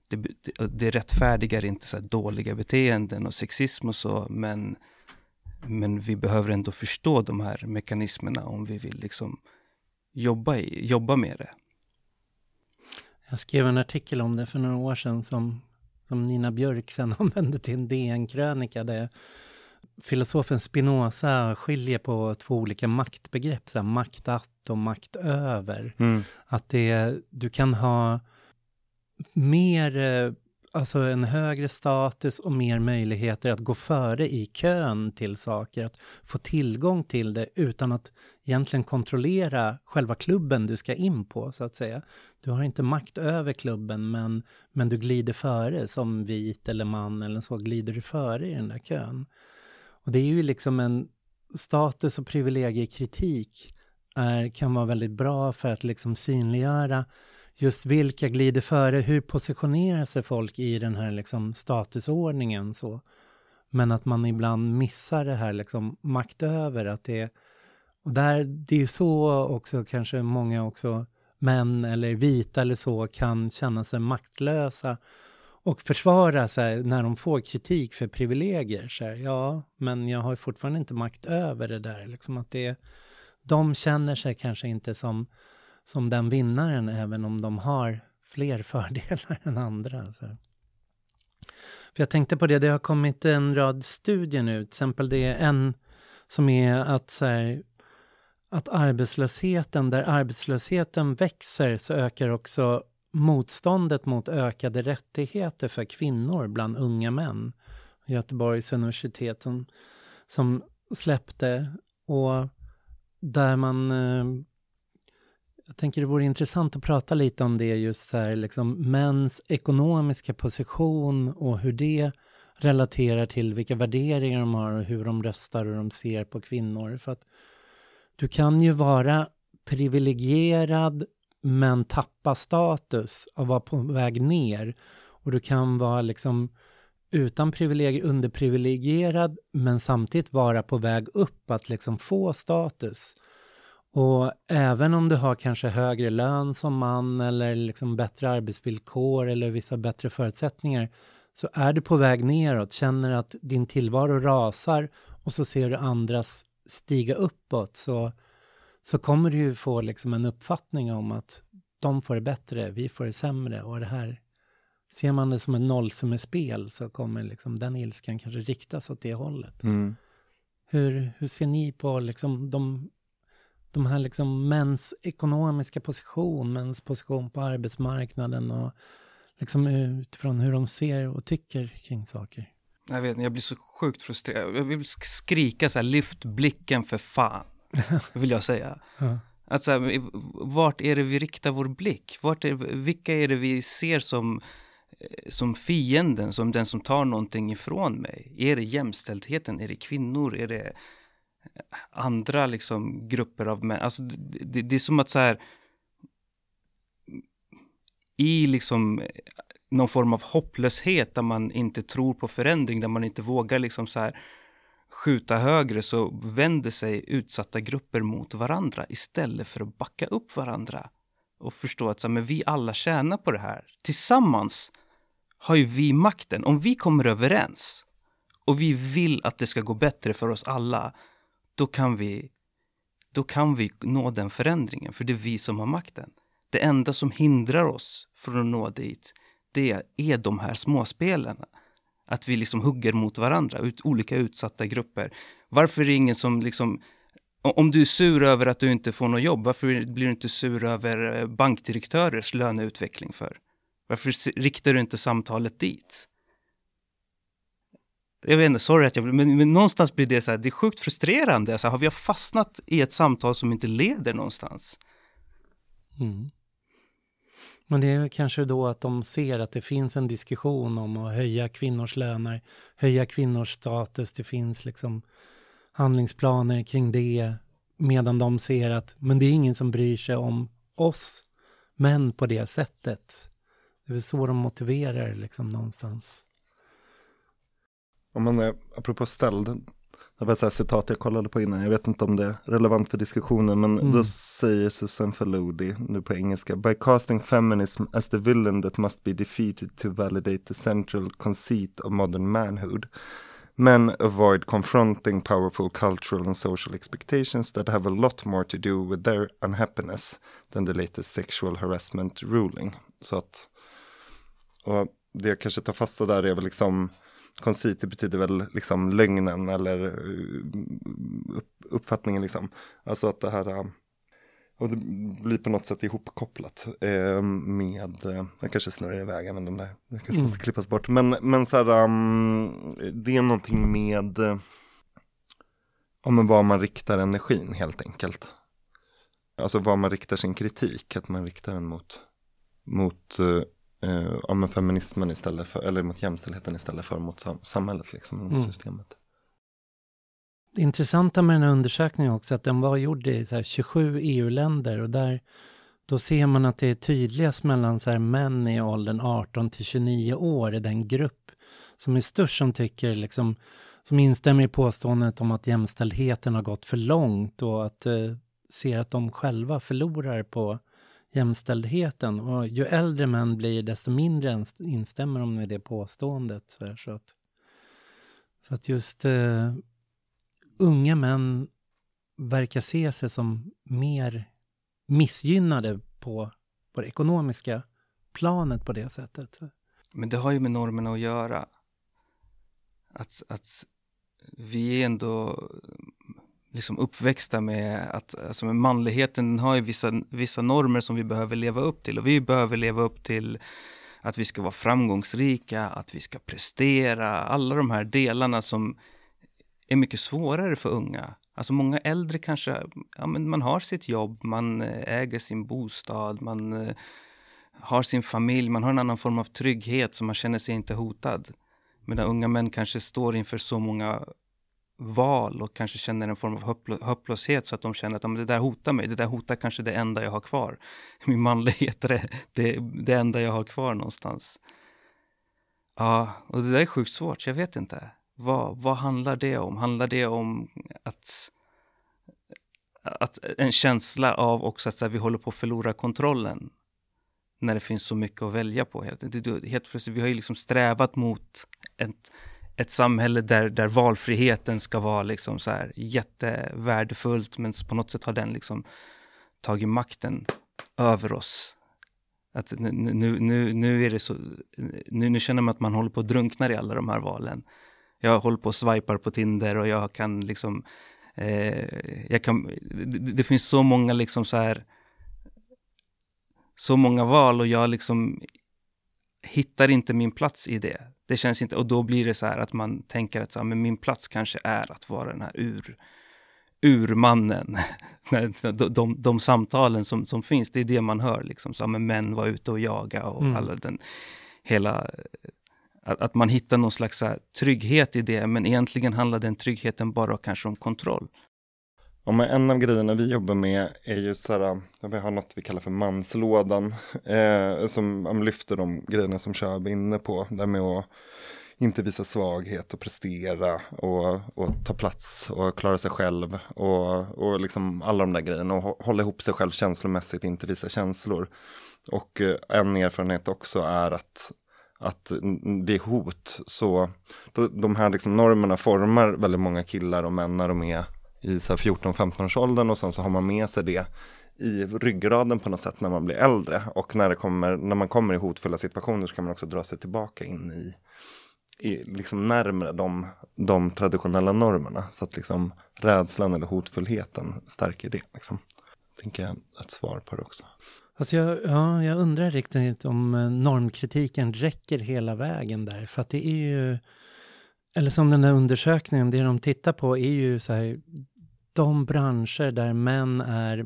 Det, det, det rättfärdigar inte så dåliga beteenden och sexism och så, men, men vi behöver ändå förstå de här mekanismerna om vi vill liksom jobba, i, jobba med det. Jag skrev en artikel om det för några år sedan som, som Nina Björk sen använde till en DN-krönika där filosofen Spinoza skiljer på två olika maktbegrepp, så här, makt att och makt över. Mm. Att det, du kan ha mer, eh, alltså en högre status och mer möjligheter att gå före i kön till saker, att få tillgång till det utan att egentligen kontrollera själva klubben du ska in på, så att säga. Du har inte makt över klubben, men, men du glider före, som vit eller man eller så, glider du före i den där kön. Och det är ju liksom en status och privilegiekritik är, kan vara väldigt bra för att liksom synliggöra just vilka glider före, hur positionerar sig folk i den här liksom statusordningen så. Men att man ibland missar det här liksom makt över, att det och där, det är ju så också kanske många också män eller vita eller så kan känna sig maktlösa och försvara sig när de får kritik för privilegier. Så här, ja, men jag har fortfarande inte makt över det där. Liksom att det, de känner sig kanske inte som, som den vinnaren, även om de har fler fördelar än andra. Så. För jag tänkte på det, det har kommit en rad studier nu, till exempel det är en som är att, så här, att arbetslösheten, där arbetslösheten växer så ökar också motståndet mot ökade rättigheter för kvinnor bland unga män. Göteborgs universitet som, som släppte och där man... Eh, jag tänker det vore intressant att prata lite om det just här, liksom mäns ekonomiska position och hur det relaterar till vilka värderingar de har och hur de röstar och de ser på kvinnor. För att du kan ju vara privilegierad men tappa status och vara på väg ner. Och du kan vara liksom utan privilegier, underprivilegierad, men samtidigt vara på väg upp att liksom få status. Och även om du har kanske högre lön som man eller liksom bättre arbetsvillkor eller vissa bättre förutsättningar så är du på väg neråt, känner att din tillvaro rasar och så ser du andras stiga uppåt så så kommer du ju få liksom en uppfattning om att de får det bättre, vi får det sämre och det här Ser man det som ett nollsummespel så kommer liksom den ilskan kanske riktas åt det hållet. Mm. Hur, hur ser ni på liksom de, de här liksom mäns ekonomiska position, mäns position på arbetsmarknaden och liksom utifrån hur de ser och tycker kring saker? Jag vet jag blir så sjukt frustrerad. Jag vill skrika så här, lyft blicken för fan. vill jag säga. Ja. Att så här, vart är det vi riktar vår blick? Vart är, vilka är det vi ser som, eh, som fienden, som den som tar någonting ifrån mig? Är det jämställdheten? Är det kvinnor? Är det andra liksom grupper av män? Alltså, det, det, det är som att så här i liksom någon form av hopplöshet där man inte tror på förändring, där man inte vågar liksom så här skjuta högre så vänder sig utsatta grupper mot varandra istället för att backa upp varandra och förstå att så, men vi alla tjänar på det här. Tillsammans har ju vi makten. Om vi kommer överens och vi vill att det ska gå bättre för oss alla, då kan vi, då kan vi nå den förändringen, för det är vi som har makten. Det enda som hindrar oss från att nå dit, det är de här småspelen. Att vi liksom hugger mot varandra, ut, olika utsatta grupper. Varför är det ingen som liksom om du är sur över att du inte får något jobb, varför blir du inte sur över eh, bankdirektörers löneutveckling för? Varför riktar du inte samtalet dit? Jag vet inte, sorry att jag men, men någonstans blir det så här, det är sjukt frustrerande. Så här, har vi fastnat i ett samtal som inte leder någonstans? Mm. Men det är kanske då att de ser att det finns en diskussion om att höja kvinnors löner, höja kvinnors status. Det finns liksom handlingsplaner kring det, medan de ser att men det är ingen som bryr sig om oss män på det sättet. Det är väl så de motiverar liksom någonstans. Om man är, apropå ställd, det var ett citat jag kollade på innan, jag vet inte om det är relevant för diskussionen, men Mm. då säger Susan Faludi, nu på engelska, by casting feminism as the villain that must be defeated to validate the central conceit of modern manhood. Men avoid confronting powerful cultural and social expectations that have a lot more to do with their unhappiness than the latest sexual harassment ruling. Så att, och det jag kanske tar fasta där är väl liksom, koncit det betyder väl liksom lögnen eller upp, uppfattningen liksom. Alltså att det här, uh, och det blir på något sätt ihopkopplat eh, med, eh, jag kanske snurrar iväg, vet inte om det, kanske måste klippas bort. Men, men så här, um, det är någonting med, eh, ja men var man riktar energin helt enkelt. Alltså var man riktar sin kritik, att man riktar den mot, mot eh, ja, men feminismen istället för, eller mot jämställdheten istället för mot sam samhället liksom, mot Mm. systemet. Det intressanta med den här undersökningen också att den var gjord i så här 27 EU-länder och där då ser man att det är tydligast mellan så här män i åldern 18 till 29 år i den grupp som är störst som tycker liksom som instämmer i påståendet om att jämställdheten har gått för långt och att eh, ser att de själva förlorar på jämställdheten. Och ju äldre män blir desto mindre instämmer de med det påståendet. Så, här, så, att, så att just uh, unga män verkar se sig som mer missgynnade på, på det ekonomiska planet på det sättet. Men det har ju med normerna att göra. Att, att vi är ändå liksom uppväxta med att alltså med manligheten har ju vissa, vissa normer som vi behöver leva upp till. Och vi behöver leva upp till att vi ska vara framgångsrika, att vi ska prestera, alla de här delarna som är mycket svårare för unga. Alltså många äldre kanske, ja men man har sitt jobb, man eh, äger sin bostad, man eh, har sin familj, man har en annan form av trygghet så man känner sig inte hotad. Medan unga män kanske står inför så många val och kanske känner en form av hopplöshet så att de känner att ja, men det där hotar mig, det där hotar kanske det enda jag har kvar. Min manlighet är det, det, det enda jag har kvar någonstans. Ja, och det där är sjukt svårt, jag vet inte. Vad, vad handlar det om? Handlar det om att, att en känsla av också att så här, vi håller på att förlora kontrollen? När det finns så mycket att välja på. Helt, helt plötsligt, vi har ju liksom strävat mot ett, ett samhälle där, där valfriheten ska vara liksom så här jättevärdefullt, men på något sätt har den liksom tagit makten över oss. Att nu, nu, nu, nu är det så, nu, nu känner man att man håller på att drunkna i alla de här valen. Jag håller på och swipar på Tinder och jag kan liksom, eh, jag kan, det, det finns så många liksom så här, så många val och jag liksom hittar inte min plats i det. Det känns inte, och då blir det så här att man tänker att så här, men min plats kanske är att vara den här ur, urmannen. de, de, de samtalen som, som finns, det är det man hör liksom. Så, ja, men män var ute och jaga och Mm. alla den, hela, att, man hittar någon slags här, trygghet i det, men egentligen handlar den tryggheten bara kanske om kontroll. Ja, men en av grejerna vi jobbar med är ju så här, vi har något vi kallar för manslådan, eh, som lyfter de grejerna som Shab är inne på, där med att inte visa svaghet och prestera och, och ta plats och klara sig själv och, och liksom alla de där grejerna och hålla ihop sig själv känslomässigt, inte visa känslor. Och eh, en erfarenhet också är att att det är hot, så de, de här liksom normerna formar väldigt många killar och män när de är i 14-15-årsåldern och sen så har man med sig det i ryggraden på något sätt när man blir äldre och när, det kommer, när man kommer i hotfulla situationer så kan man också dra sig tillbaka in i, i liksom närmre de, de traditionella normerna så att liksom rädslan eller hotfullheten stärker det. Liksom. Tänker jag ett svar på det också. Alltså jag, ja, jag undrar riktigt om eh, normkritiken räcker hela vägen där. För att det är ju, eller som den där undersökningen, det de tittar på är ju så här, de branscher där män är,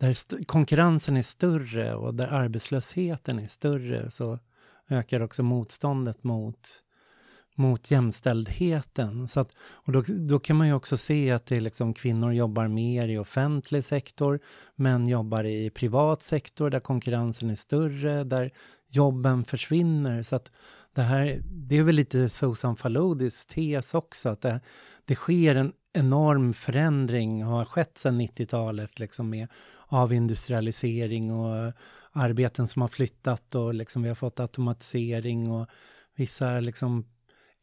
där konkurrensen är större och där arbetslösheten är större så ökar också motståndet mot, mot jämställdheten. Så att, och då, då kan man ju också se att det är liksom, kvinnor jobbar mer i offentlig sektor, män jobbar i privat sektor där konkurrensen är större, där jobben försvinner. Så att det här, det är väl lite Susan Faludis tes också, att det, det sker en enorm förändring, har skett sedan 90-talet, liksom med avindustrialisering och arbeten som har flyttat och liksom vi har fått automatisering och vissa liksom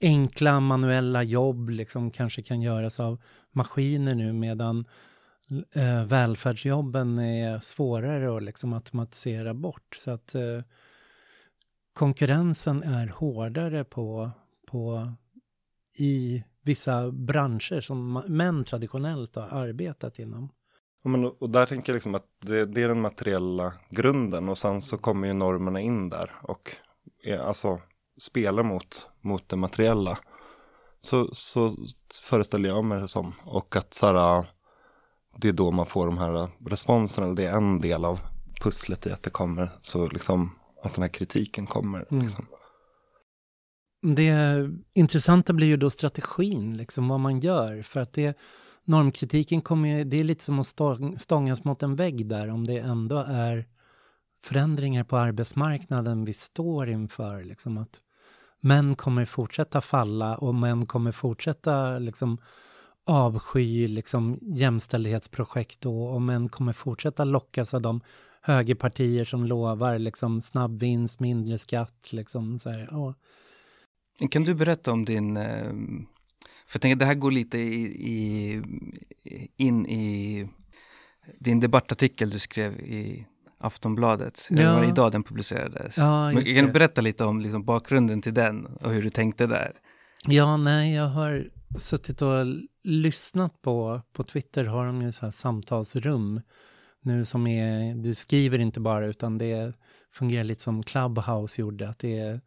enkla manuella jobb liksom kanske kan göras av maskiner nu medan eh, välfärdsjobben är svårare att liksom automatisera bort. Så att eh, konkurrensen är hårdare på, på i vissa branscher som män traditionellt har arbetat inom. Ja, men, och där tänker jag liksom att det, det, är den materiella grunden och sen så kommer ju normerna in där och är, alltså spelar mot, mot det materiella. Så, så föreställer jag mig det som. Och att så här, det är då man får de här responserna, det är en del av pusslet i att det kommer, så liksom att den här kritiken kommer. Mm. Liksom. Det intressanta blir ju då strategin, liksom vad man gör. För att det, normkritiken kommer ju, det är lite som att stångas mot en vägg där, om det ändå är förändringar på arbetsmarknaden vi står inför. Liksom att män kommer fortsätta falla och män kommer fortsätta liksom avsky liksom jämställdhetsprojekt och, och män kommer fortsätta lockas av de högerpartier som lovar liksom snabb vinst, mindre skatt. Liksom, så här, och. Kan du berätta om din... Eh, för jag tänker det här går lite i, i, in i din debattartikel du skrev i Aftonbladet. Ja. Det var idag den publicerades. Ja, Men, kan du berätta lite om liksom, bakgrunden till den och hur du tänkte där? Ja, nej, jag har suttit och lyssnat på, på Twitter har de ju så här samtalsrum nu som är, du skriver inte bara utan det fungerar lite som Clubhouse gjorde, att det är,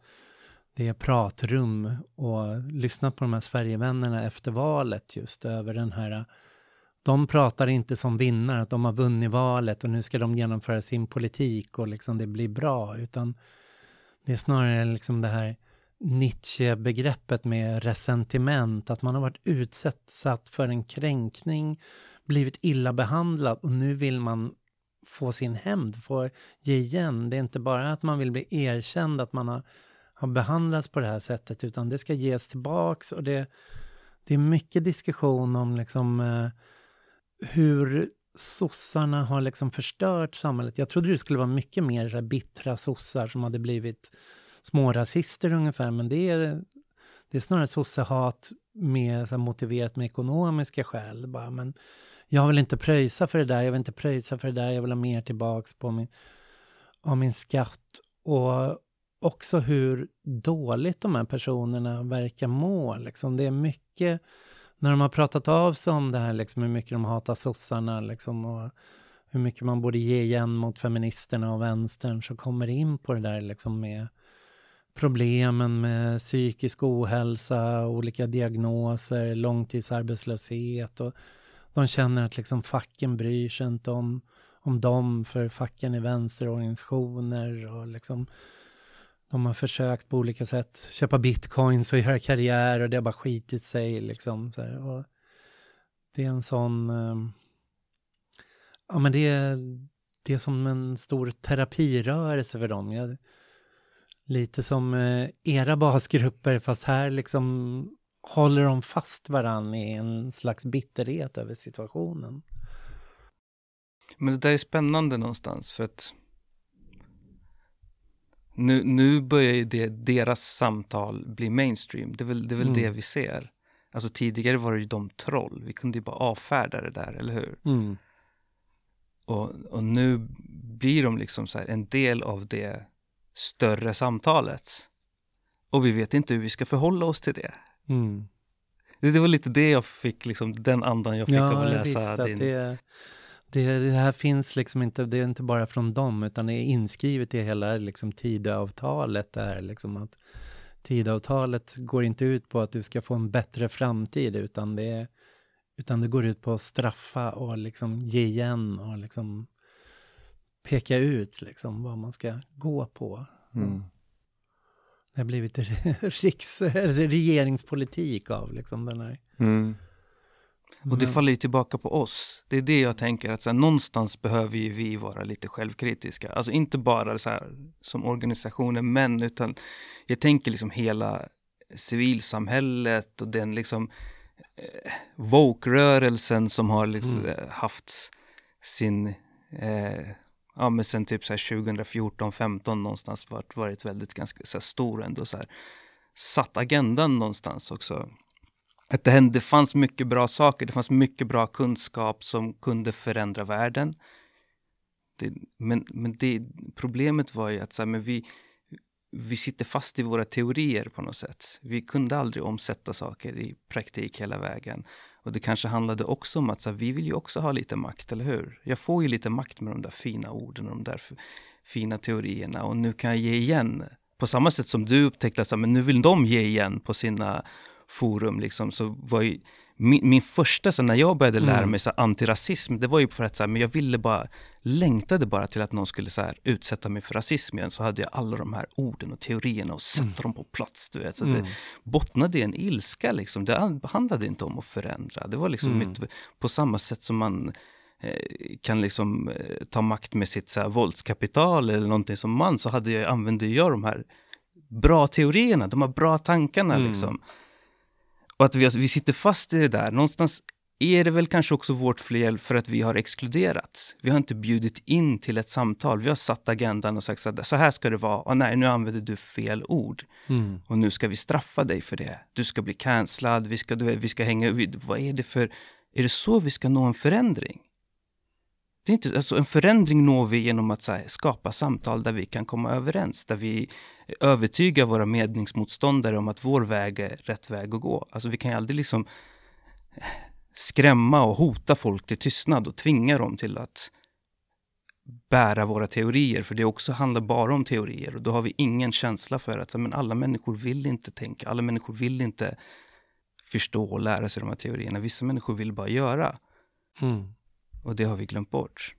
det är pratrum och lyssna på de här Sverigevännerna efter valet just över den här de pratar inte som vinnare, att de har vunnit valet och nu ska de genomföra sin politik och liksom det blir bra, utan det är snarare liksom det här Nietzsche-begreppet med resentiment, att man har varit utsatt för en kränkning, blivit illa behandlad och nu vill man få sin hämnd, få ge igen. Det är inte bara att man vill bli erkänd att man har, har behandlats på det här sättet, utan det ska ges tillbaks och det, det är mycket diskussion om liksom eh, hur sossarna har liksom förstört samhället. Jag trodde det skulle vara mycket mer så bittra sossar som hade blivit smårasister ungefär, men det är, det är snarare sossehat med, så motiverat med ekonomiska skäl. Bara, men jag vill inte pröjsa för det där, jag vill inte pröjsa för det där, jag vill ha mer tillbaks på min, av min skatt. Och också hur dåligt de här personerna verkar må. Liksom. Det är mycket när de har pratat av sig om det här, liksom, hur mycket de hatar sossarna liksom, och hur mycket man borde ge igen mot feministerna och vänstern, så kommer det in på det där liksom, med problemen med psykisk ohälsa, olika diagnoser, långtidsarbetslöshet. Och de känner att liksom, facken bryr sig inte om, om dem, för facken är vänsterorganisationer. Och liksom, de har försökt på olika sätt köpa bitcoins och göra karriär och det har bara skitit sig liksom. Så här, och det är en sån... Um, ja men det är, det är som en stor terapirörelse för dem. Jag, lite som eh, era basgrupper fast här liksom håller de fast varann i en slags bitterhet över situationen. Men det där är spännande någonstans för att nu, nu börjar ju det, deras samtal bli mainstream. Det är väl, det, är väl mm. det vi ser. Alltså tidigare var det ju de troll. Vi kunde ju bara avfärda det där, eller hur? Mm. Och, och nu blir de liksom så en del av det större samtalet. Och vi vet inte hur vi ska förhålla oss till det. Mm. Det, det, var lite det jag fick, liksom, den andan jag fick ja, av att läsa visst, din... Att det, det, det, här finns liksom inte, det är inte bara från dem, utan det är inskrivet i hela liksom, Tidöavtalet. Där, liksom att Tidöavtalet går inte ut på att du ska få en bättre framtid, utan det, utan det går ut på att straffa och liksom ge igen och liksom peka ut liksom vad man ska gå på. Mm. Det har blivit riks, regeringspolitik av liksom den här. Mm. Och det faller ju tillbaka på oss. Det är det jag tänker att så här, någonstans behöver ju vi vara lite självkritiska. Alltså inte bara så här, som organisationer, men utan jag tänker liksom hela civilsamhället och den liksom eh, woke-rörelsen som har liksom, Mm. eh, haft sin, eh, ja men sen typ så här 2014, 15 någonstans varit, varit väldigt ganska så här, stor ändå så här, satt agendan någonstans också. Att det, hände, det fanns mycket bra saker, det fanns mycket bra kunskap som kunde förändra världen. Det, men men det, problemet var ju att så här, men vi, vi sitter fast i våra teorier på något sätt. Vi kunde aldrig omsätta saker i praktik hela vägen. Och det kanske handlade också om att så här, vi vill ju också ha lite makt, eller hur? Jag får ju lite makt med de där fina orden och de där fina teorierna och nu kan jag ge igen. På samma sätt som du upptäckte att så här, men nu vill de ge igen på sina forum, liksom, så var ju min, min första, så när jag började lära Mm. mig så här, antirasism, det var ju för att så här, men jag ville bara, längtade bara till att någon skulle så här, utsätta mig för rasism igen, så hade jag alla de här orden och teorierna och sätta dem på plats, du vet. Så Mm. det bottnade i en ilska, liksom. det handlade inte om att förändra. Det var liksom Mm. mitt, på samma sätt som man eh, kan liksom eh, ta makt med sitt så här, våldskapital eller någonting som man, så hade jag, använde jag de här bra teorierna, de här bra tankarna Mm. liksom. Och att vi, vi sitter fast i det där. Någonstans är det väl kanske också vårt fel för att vi har exkluderats. Vi har inte bjudit in till ett samtal. Vi har satt agendan och sagt så här, ska det vara. Och nej, nu använder du fel ord. Mm. Och nu ska vi straffa dig för det. Du ska bli cancellad, vi ska, vi ska hänga... Vi, vad är det för... Är det så vi ska nå en förändring? Det är inte, alltså en förändring når vi genom att här, skapa samtal där vi kan komma överens. Där vi övertygar våra medlingsmotståndare om att vår väg är rätt väg att gå. Alltså vi kan ju aldrig liksom skrämma och hota folk till tystnad och tvinga dem till att bära våra teorier, för det också handlar bara om teorier och då har vi ingen känsla för att så, men alla människor vill inte tänka, alla människor vill inte förstå och lära sig de här teorierna. Vissa människor vill bara göra Mm och det har vi glömt bort.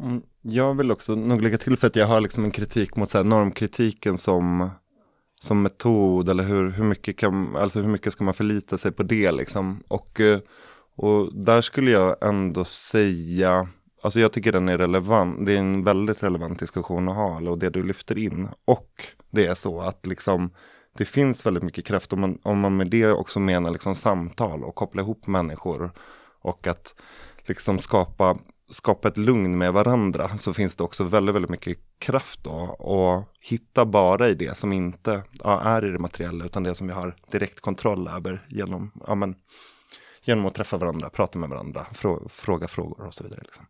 Mm, jag vill också nog lägga till för att jag har liksom en kritik mot så här normkritiken som, som metod eller hur, hur, mycket kan, alltså hur mycket ska man förlita sig på det liksom. Och, eh, och där skulle jag ändå säga, alltså jag tycker den är relevant, det är en väldigt relevant diskussion att ha, och det du lyfter in. Och det är så att liksom det finns väldigt mycket kraft om man, om man med det också menar liksom samtal och koppla ihop människor och att liksom skapa skapa ett lugn med varandra så finns det också väldigt, väldigt mycket kraft då och hitta bara i det som inte ja, är i det materiella utan det som vi har direkt kontroll över genom, ja, men, genom att träffa varandra, prata med varandra, frå, fråga frågor och så vidare. Liksom.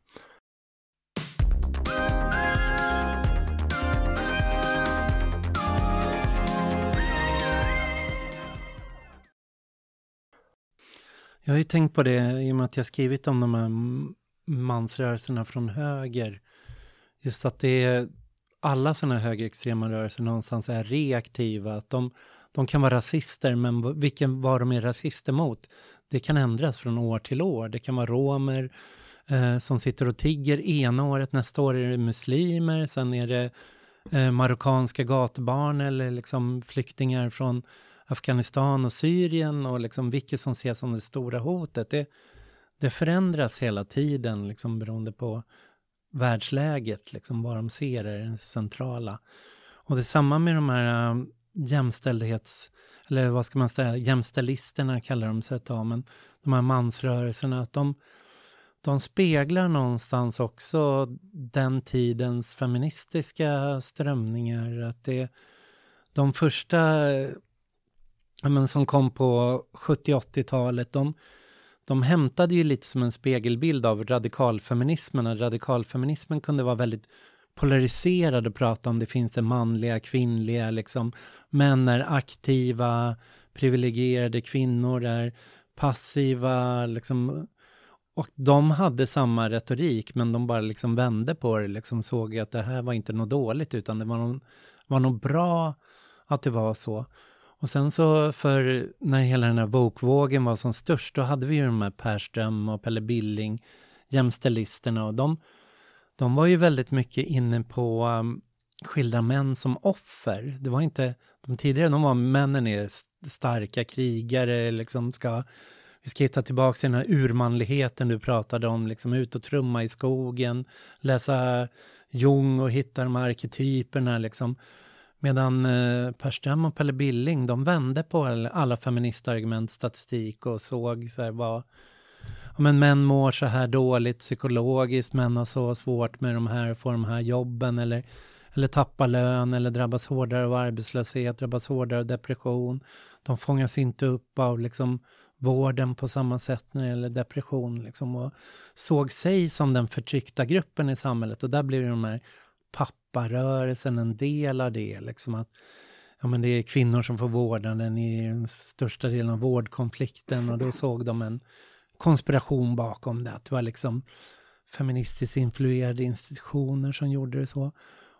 Jag har ju tänkt på det i och med att jag skrivit om de här mansrörelserna från höger. Just att det är alla sådana högerextrema rörelser någonstans är reaktiva. Att de, de kan vara rasister, men vilken var de är rasister mot? Det kan ändras från år till år. Det kan vara romer eh, som sitter och tigger ena året, nästa år är det muslimer, sen är det eh, marockanska gatubarn eller liksom flyktingar från Afghanistan och Syrien och liksom vilket som ses som det stora hotet. Det, det förändras hela tiden liksom beroende på världsläget, liksom vad de ser är det centrala. Och det är samma med de här um, jämställdhets, eller vad ska man säga, jämställisterna kallar de sig av, men de här mansrörelserna, att de, de speglar någonstans också den tidens feministiska strömningar, att det de första men som kom på 70-80-talet, de, de hämtade ju lite som en spegelbild av radikalfeminismen. Och Radikalfeminismen kunde vara väldigt polariserad och prata om det finns det manliga, kvinnliga, liksom. Män är aktiva, privilegierade, kvinnor är passiva, liksom. Och de hade samma retorik, men de bara liksom vände på det, liksom såg att det här var inte något dåligt, utan det var nog, var nog bra att det var så. Och sen så för när hela den här Vogue-vågen var som störst, då hade vi ju de här Perström och Pelle Billing, jämställisterna och de, de var ju väldigt mycket inne på um, skilda män som offer. Det var inte, de tidigare, de var männen är starka krigare, liksom ska, vi ska hitta tillbaka till den här urmanligheten du pratade om, liksom ut och trumma i skogen, läsa Jung och hitta de här arketyperna liksom. Medan eh, Per Ström och Pelle Billing, de vände på alla feministargument, statistik och såg så här vad, ja, men män mår så här dåligt psykologiskt, män har så svårt med de här, får de här jobben eller, eller tappar lön eller drabbas hårdare av arbetslöshet, drabbas hårdare av depression. De fångas inte upp av liksom vården på samma sätt när det gäller depression liksom, och såg sig som den förtryckta gruppen i samhället och där blir de här papparörelsen en del av det. Liksom att, ja, men det är kvinnor som får vårdnaden i den största delen av vårdkonflikten och då såg de en konspiration bakom det. Att det var liksom feministiskt influerade institutioner som gjorde det så.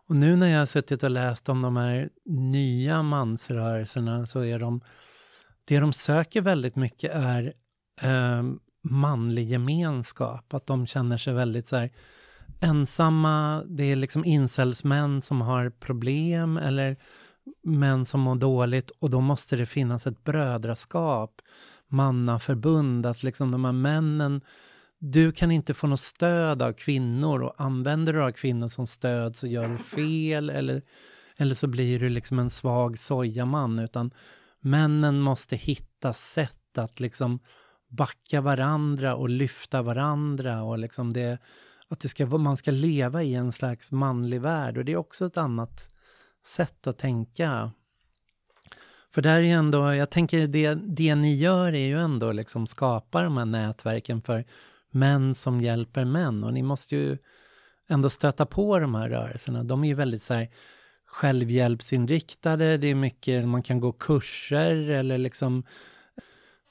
Och nu när jag har suttit och läst om de här nya mansrörelserna så är de, det de söker väldigt mycket är eh, manlig gemenskap. Att de känner sig väldigt så här, ensamma, det är liksom incelsmän som har problem eller män som mår dåligt och då måste det finnas ett brödraskap, mannaförbund, att liksom de här männen du kan inte få något stöd av kvinnor och använder du av kvinnor som stöd så gör du fel eller, eller så blir du liksom en svag sojaman utan männen måste hitta sätt att liksom backa varandra och lyfta varandra och liksom det att det ska, man ska leva i en slags manlig värld och det är också ett annat sätt att tänka. För där är ändå, jag tänker det, det ni gör är ju ändå liksom skapa de här nätverken för män som hjälper män och ni måste ju ändå stöta på de här rörelserna. De är ju väldigt så här självhjälpsinriktade, det är mycket, man kan gå kurser eller liksom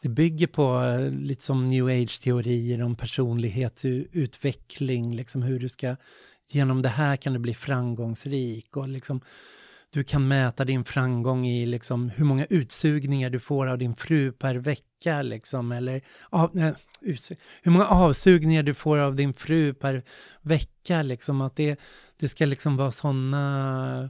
det bygger på eh, lite som new age-teorier om personlighetsutveckling, liksom hur du ska, genom det här kan du bli framgångsrik och liksom du kan mäta din framgång i liksom hur många utsugningar du får av din fru per vecka liksom, eller av, nej, hur många avsugningar du får av din fru per vecka liksom, att det, det ska liksom vara sådana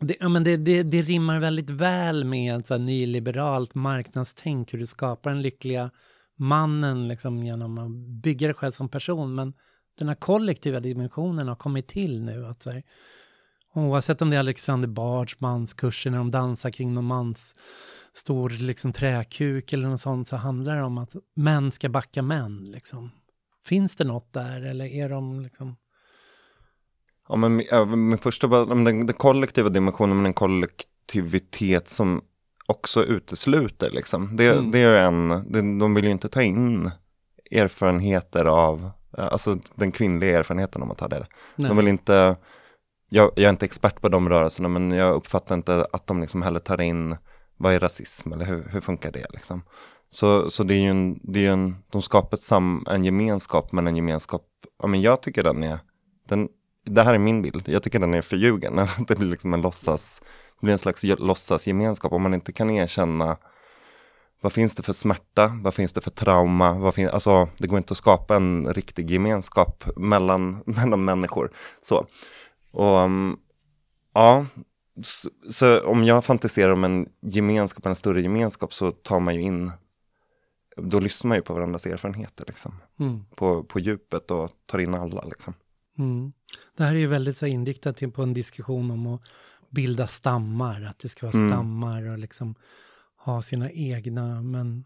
det, ja, men det, det, det rimmar väldigt väl med så här, nyliberalt marknadstänk, hur du skapar den lyckliga mannen liksom, genom att bygga dig själv som person. Men den här kollektiva dimensionen har kommit till nu. Att, så här, oavsett om det är Alexander Bards manskurser när de dansar kring någon mans stor liksom, träkuk eller något sånt så handlar det om att män ska backa män. Liksom. Finns det något där eller är de liksom Ja, men, men första bara, den, den kollektiva dimensionen, men en kollektivitet som också utesluter liksom. Det, mm. det är en, det, de vill ju inte ta in erfarenheter av, alltså den kvinnliga erfarenheten om man tar det. Nej. De vill inte, jag, jag, är inte expert på de rörelserna, men jag uppfattar inte att de liksom heller tar in, vad är rasism eller hur, hur funkar det liksom. Så, så det är ju en, det är en, de skapar sam, en gemenskap, men en gemenskap, ja men jag tycker den är, den, det här är min bild, jag tycker den är förljugen. Det blir liksom en låtsas, det blir en slags låtsasgemenskap om man inte kan erkänna vad finns det för smärta, vad finns det för trauma, vad fin alltså det går inte att skapa en riktig gemenskap mellan, mellan människor. Så. Och um, ja, så, så, om jag fantiserar om en gemenskap, en större gemenskap så tar man ju in då lyssnar man ju på varandras erfarenheter liksom. Mm. På, på djupet och tar in alla liksom. Mm. Det här är ju väldigt så inriktat på en diskussion om att bilda stammar, att det ska vara mm. stammar och liksom ha sina egna, men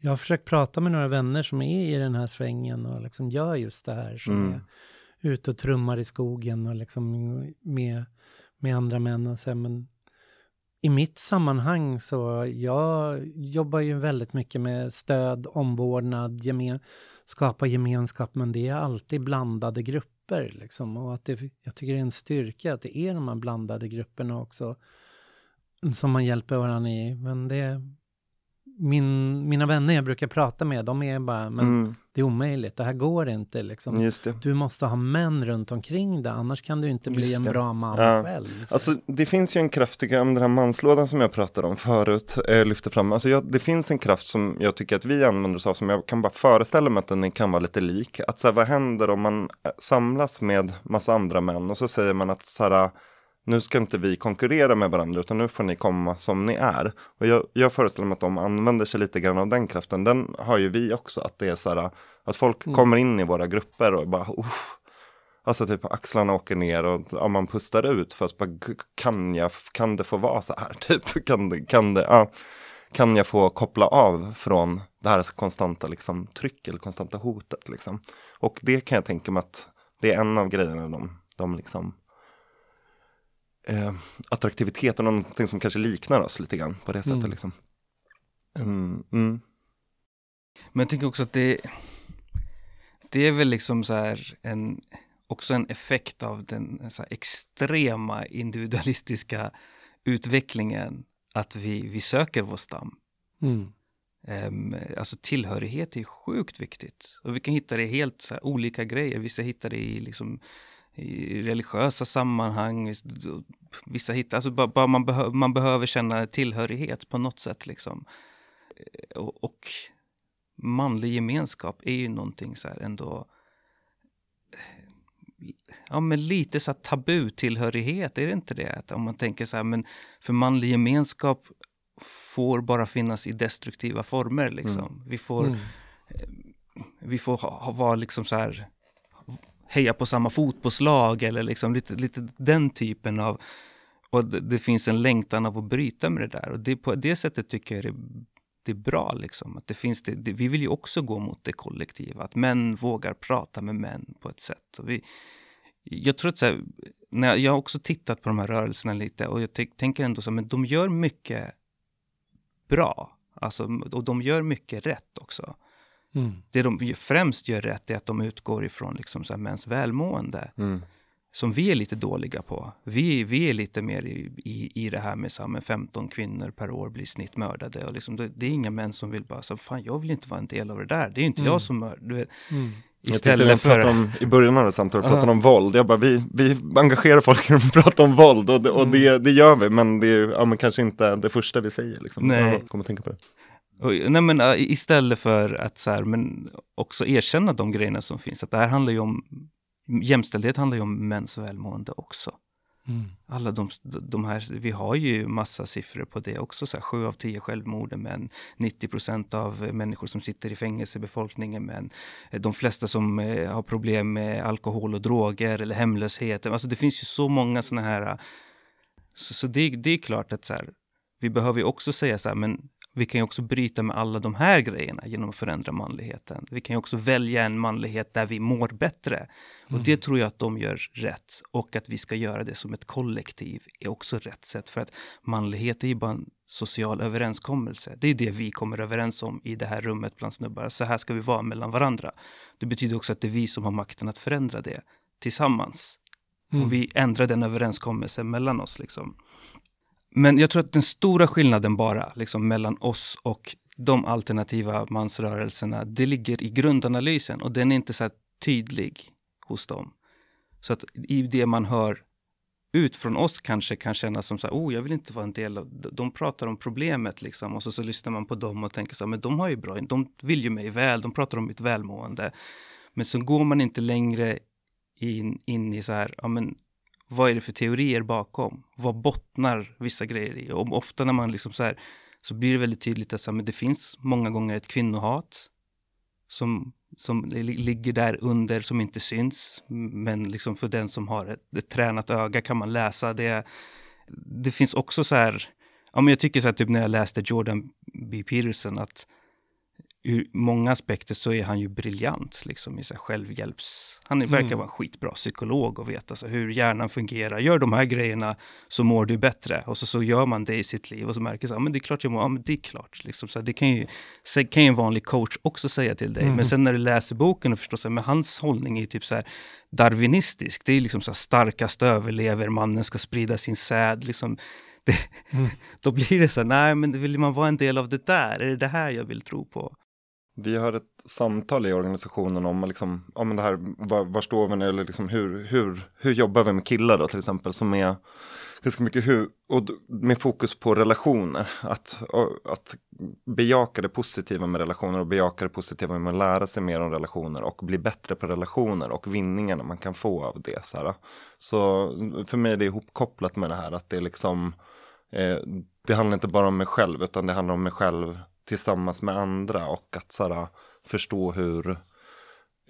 jag har försökt prata med några vänner som är i den här svängen och liksom gör just det här, som mm. är ute och trummar i skogen och liksom med, med andra män och så, men i mitt sammanhang så jag jobbar ju väldigt mycket med stöd, omvårdnad, gemen, skapa gemenskap, men det är alltid blandade grupper grupper. Liksom, och att det, jag tycker det är en styrka att det är de här blandade grupperna också som man hjälper varandra i. Men det, min, mina vänner jag brukar prata med, de är bara, men mm. det är omöjligt, det här går inte. Liksom. Du måste ha män runt omkring dig, annars kan du inte bli en bra man ja. själv. Så. Alltså, det finns ju en kraft, tycker jag, om den här manslådan som jag pratade om förut, eh, lyfter fram. Alltså, jag, det finns en kraft som jag tycker att vi använder oss av, som jag kan bara föreställa mig att den kan vara lite lik. Att så här, vad händer om man eh, samlas med massa andra män och så säger man att så här, nu ska inte vi konkurrera med varandra utan nu får ni komma som ni är. Och jag, jag föreställer mig att de använder sig lite grann av den kraften. Den har ju vi också, att det är så här, att folk Mm. kommer in i våra grupper och bara, Uff. alltså typ axlarna åker ner och ja, man pustar ut för att bara, "G- kan, jag, kan det få vara så här? Typ, kan det, kan det, ja, kan jag få koppla av från det här konstanta liksom, tryck eller konstanta hotet liksom. Och det kan jag tänka mig att det är en av grejerna de, de liksom eh, attraktiviteten, någonting som kanske liknar oss lite grann på det sättet Mm. liksom. Mm, mm, Men jag tänker också att det, det är väl liksom så här en, också en effekt av den så här extrema individualistiska utvecklingen att vi, vi söker vår stam. Mm. Um, alltså tillhörighet är sjukt viktigt. Och vi kan hitta det i helt så här, olika grejer. Vissa hittar det i, liksom, i religiösa sammanhang. Vissa hittar, alltså bara, man, behö, man behöver känna tillhörighet på något sätt. Liksom. Eh, Och, och manlig gemenskap är ju någonting så här ändå ja, men lite så här tabu tillhörighet, är det inte det? Att om man tänker så här, men för manlig gemenskap får bara finnas i destruktiva former liksom. Vi får, Mm. vi får ha, ha, vara liksom så här, heja på samma fotbollslag eller liksom lite, lite den typen av, och det, det finns en längtan av att bryta med det där. Och det, på det sättet tycker jag det, det är bra liksom. Att det finns det, det, vi vill ju också gå mot det kollektiva, att män vågar prata med män på ett sätt. Och vi, jag tror att så här, när jag, jag har också tittat på de här rörelserna lite och jag tänker ändå så här, men de gör mycket bra. Alltså, och de gör mycket rätt också. Mm. Det de främst gör rätt är att de utgår ifrån liksom så här mäns välmående. mm, Som vi är lite dåliga på. Vi, vi är lite mer i, i, i det här med, så här, med 15 kvinnor per år blir snittmördade. Och liksom, det, det är inga män som vill bara, så, fan jag vill inte vara en del av det där. Det är inte Mm. jag som mördar. Mm. Jag tyckte Istället de för... om, i början av det samtalet pratade de om våld. Jag bara, vi, vi engagerar folk i att prata om våld och, det, och det, det gör vi, men det är ja, men kanske inte det första vi säger. Liksom. Nej. Jag kommer tänka på det. Och, nej men, äh, istället för att så här, men också erkänna de grejerna som finns. Att det här handlar ju om, jämställdhet handlar ju om mäns välmående också. Mm. Alla de, de här, vi har ju massa siffror på det också. Så här, sju av tio självmord är män. 90 procent av människor som sitter i fängelse i befolkningen män. De flesta som eh, har problem med alkohol och droger eller hemlöshet. Alltså det finns ju så många sådana här. Så, så det, det är klart att så här, vi behöver ju också säga så här, men vi kan ju också bryta med alla de här grejerna genom att förändra manligheten. Vi kan ju också välja en manlighet där vi mår bättre. Och det tror jag att de gör rätt. Och att vi ska göra det som ett kollektiv är också rätt sätt. För att manlighet är ju bara en social överenskommelse. Det är det vi kommer överens om i det här rummet bland snubbar. Så här ska vi vara mellan varandra. Det betyder också att det är vi som har makten att förändra det tillsammans. Mm. Och vi ändrar den överenskommelsen mellan oss. Liksom. Men jag tror att den stora skillnaden bara liksom, mellan oss och de alternativa mansrörelserna, det ligger i grundanalysen och den är inte så här tydlig hos dem. Så att i det man hör ut från oss kanske kan kännas som så här, oh, jag vill inte vara en del av, de pratar om problemet liksom och så, så lyssnar man på dem och tänker så här, men de har ju bra, de vill ju mig väl, de pratar om mitt välmående. Men så går man inte längre in, in i så här, ja men vad är det för teorier bakom? Vad bottnar vissa grejer i? Och ofta när man liksom så här, så blir det väldigt tydligt att så här, men det finns många gånger ett kvinnohat som, som ligger där under, som inte syns. Men liksom för den som har ett, ett tränat öga kan man läsa det. Det finns också så här, ja men jag tycker så här typ när jag läste Jordan B. Peterson att ur många aspekter så är han ju briljant liksom i här självhjälps... Han verkar Mm. vara en skitbra psykolog och vet alltså hur hjärnan fungerar. Gör de här grejerna så mår du bättre. Och så, så gör man det i sitt liv och så märker man, men det är klart jag mår, ja men det är klart. Liksom, så här, det kan ju, kan ju en vanlig coach också säga till dig. Mm. Men sen när du läser boken och förstår, så här, men hans hållning är ju typ så här darwinistisk. Det är liksom så här starkast överlever, mannen ska sprida sin säd. Liksom, det, Mm. Då blir det så här, nej men vill man vara en del av det där? Är det det här jag vill tro på? Vi har ett samtal i organisationen om liksom, om det här, var, var står vi nu, eller liksom hur, hur, hur jobbar vi med killar då till exempel, som är ganska mycket hur, och med fokus på relationer. Att, att bejaka det positiva med relationer och bejaka det positiva med att lära sig mer om relationer och bli bättre på relationer och vinningarna man kan få av det. Så, här. så för mig är det ihopkopplat med det här att det är liksom, eh, det handlar inte bara om mig själv utan det handlar om mig själv tillsammans med andra och att så här, förstå hur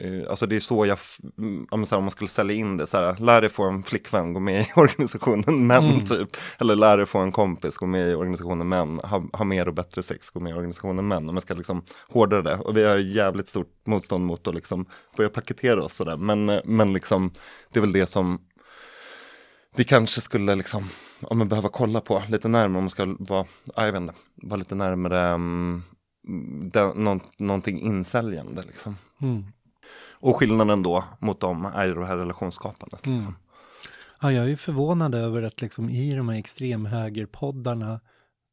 Uh, alltså det är så jag, mm, om man skulle sälja in det, så här, lär dig få en flickvän, gå med i organisationen män mm. typ. Eller lär dig få en kompis, gå med i organisationen män, ha, ha mer och bättre sex, gå med i organisationen män. Om man ska liksom hårdra det. Och vi har jävligt stort motstånd mot att liksom börja paketera oss sådär. Men, eh, men liksom, det är väl det som vi kanske skulle liksom, om man behöver kolla på lite närmare, om man ska vara, jag vet inte, vara lite närmare um, det, nå, någonting insäljande liksom. Mm. Och skillnaden då mot dem är ju det här relationsskapandet. Mm. Liksom. Ja, jag är ju förvånad över att liksom i de här extremhögerpoddarna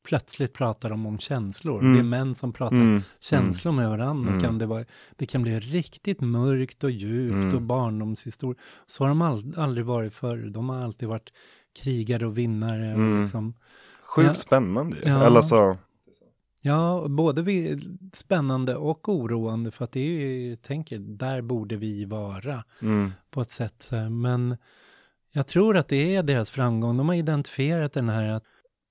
plötsligt pratar de om känslor. Mm. Det är män som pratar mm. känslor med varandra. Mm. Kan det, vara, det kan bli riktigt mörkt och djupt mm. och barndomshistoria. Så har de all, aldrig varit förr. De har alltid varit krigare och vinnare. Och mm. liksom, Sjukt ja, spännande ja. Eller så. Ja, både spännande och oroande för att det är ju, jag tänker, där borde vi vara mm. på ett sätt. Men jag tror att det är deras framgång. De har identifierat den här att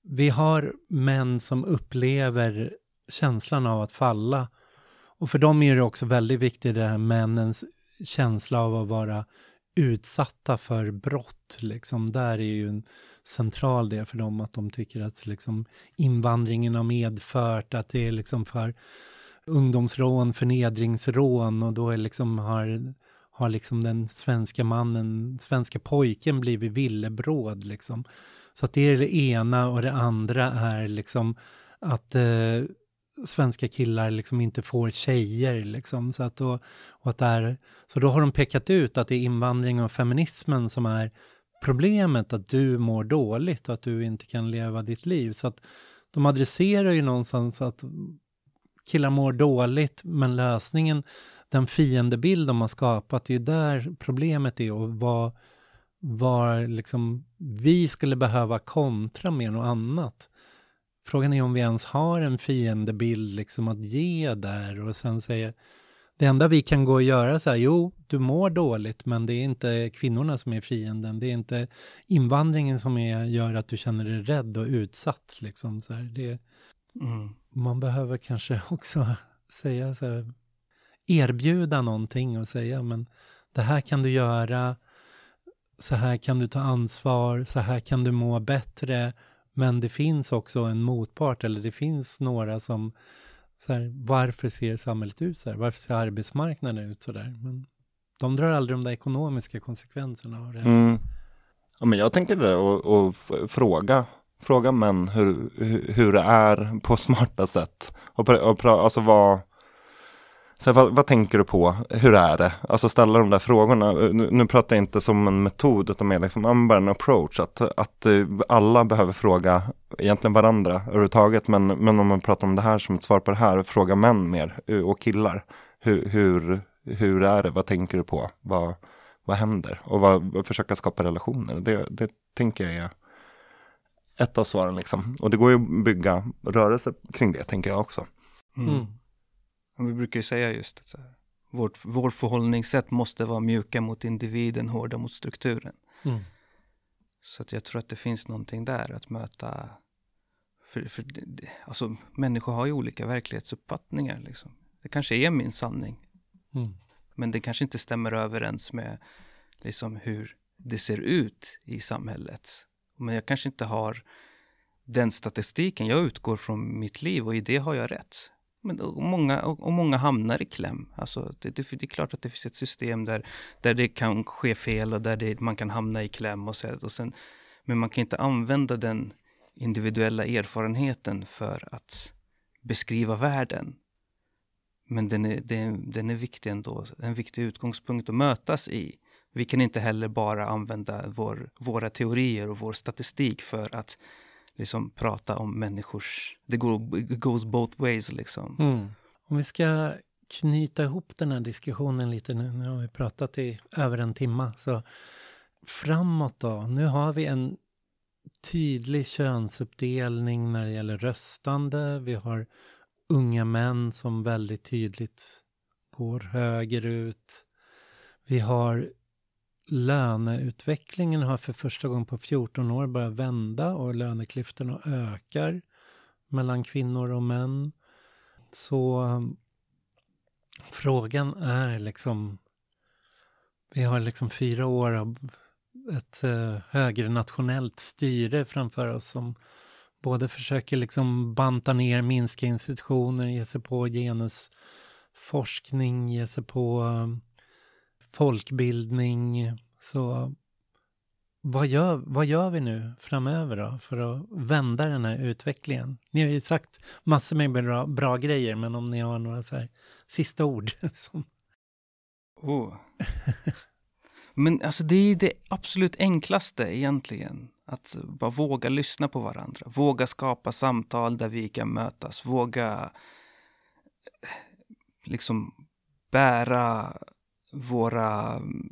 vi har män som upplever känslan av att falla. Och för dem är det också väldigt viktigt det här männens känsla av att vara utsatta för brott. Liksom. Där är ju en central del för dem, att de tycker att liksom, invandringen har medfört att det är liksom för ungdomsrån, förnedringsrån och då är liksom har, har liksom den svenska mannen, svenska pojken blivit villebråd liksom. Så att det är det ena och det andra är liksom att eh, svenska killar liksom inte får tjejer. Liksom. Så, att då, och att är, så då har de pekat ut att det är invandring och feminismen som är problemet, att du mår dåligt och att du inte kan leva ditt liv. Så att de adresserar ju någonstans att killar mår dåligt, men lösningen, den fiendebild de har skapat, det är ju där problemet är och vad, vad liksom vi skulle behöva kontra med något annat. Frågan är om vi ens har en fiendebild liksom att ge där och sen säger det enda vi kan gå och göra så här, jo, du mår dåligt, men det är inte kvinnorna som är fienden. Det är inte invandringen som är, gör att du känner dig rädd och utsatt. Liksom, så här. Det, mm. Man behöver kanske också säga så här, erbjuda någonting och säga, men det här kan du göra, så här kan du ta ansvar, så här kan du må bättre, men det finns också en motpart, eller det finns några som så här, varför ser samhället ut så här? Varför ser arbetsmarknaden ut så där? Men de drar aldrig de där ekonomiska konsekvenserna av det. Mm. Ja, men jag tänker det och, och fråga, fråga män hur, hur det är på smarta sätt. Och, och alltså vad, så vad, vad, tänker du på? Hur är det? Alltså ställa de där frågorna. Nu, nu pratar jag inte som en metod utan mer liksom en approach. Att, att eh, alla behöver fråga egentligen varandra överhuvudtaget. Men, men om man pratar om det här som ett svar på det här, fråga män mer eh, och killar. Hur, hur, hur är det? Vad tänker du på? Vad, vad händer? Och vad, försöka skapa relationer. Det, det tänker jag är ett av svaren liksom. Och det går ju att bygga rörelse kring det tänker jag också. Mm. Vi brukar ju säga just att så här, vårt, vårt förhållningssätt måste vara mjuka mot individen, hårda mot strukturen. Mm. Så att jag tror att det finns någonting där att möta. För, för, alltså, människor har ju olika verklighetsuppfattningar. Liksom. Det kanske är min sanning. Mm. Men det kanske inte stämmer överens med liksom, hur det ser ut i samhället. Men jag kanske inte har den statistiken. Jag utgår från mitt liv och i det har jag rätt. Men och många, och många hamnar i kläm. Alltså det, det, det, är klart att det finns ett system där, där det kan ske fel och där det, man kan hamna i kläm. Och så, och sen, men man kan inte använda den individuella erfarenheten för att beskriva världen. Men den är, den, den är viktig ändå, en viktig utgångspunkt att mötas i. Vi kan inte heller bara använda vår, våra teorier och vår statistik för att liksom prata om människors, det går, goes both ways liksom. Mm. Om vi ska knyta ihop den här diskussionen lite nu. Nu har vi pratat i över en timma. Så framåt då? Nu har vi en tydlig könsuppdelning när det gäller röstande. Vi har unga män som väldigt tydligt går högerut. Vi har löneutvecklingen har för första gången på 14 år börjat vända och löneklyftorna ökar mellan kvinnor och män. Så um, frågan är liksom, vi har liksom fyra år av ett eh, högre högernationellt styre framför oss som både försöker liksom banta ner, minska institutioner, ge sig på genusforskning, ge sig på um, folkbildning. Så vad gör, vad gör vi nu framöver då för att vända den här utvecklingen? Ni har ju sagt massor med bra, bra grejer, men om ni har några så här sista ord som... Oh. Men alltså det är det absolut enklaste egentligen. Att bara våga lyssna på varandra. Våga skapa samtal där vi kan mötas. Våga eh, liksom bära våra mm,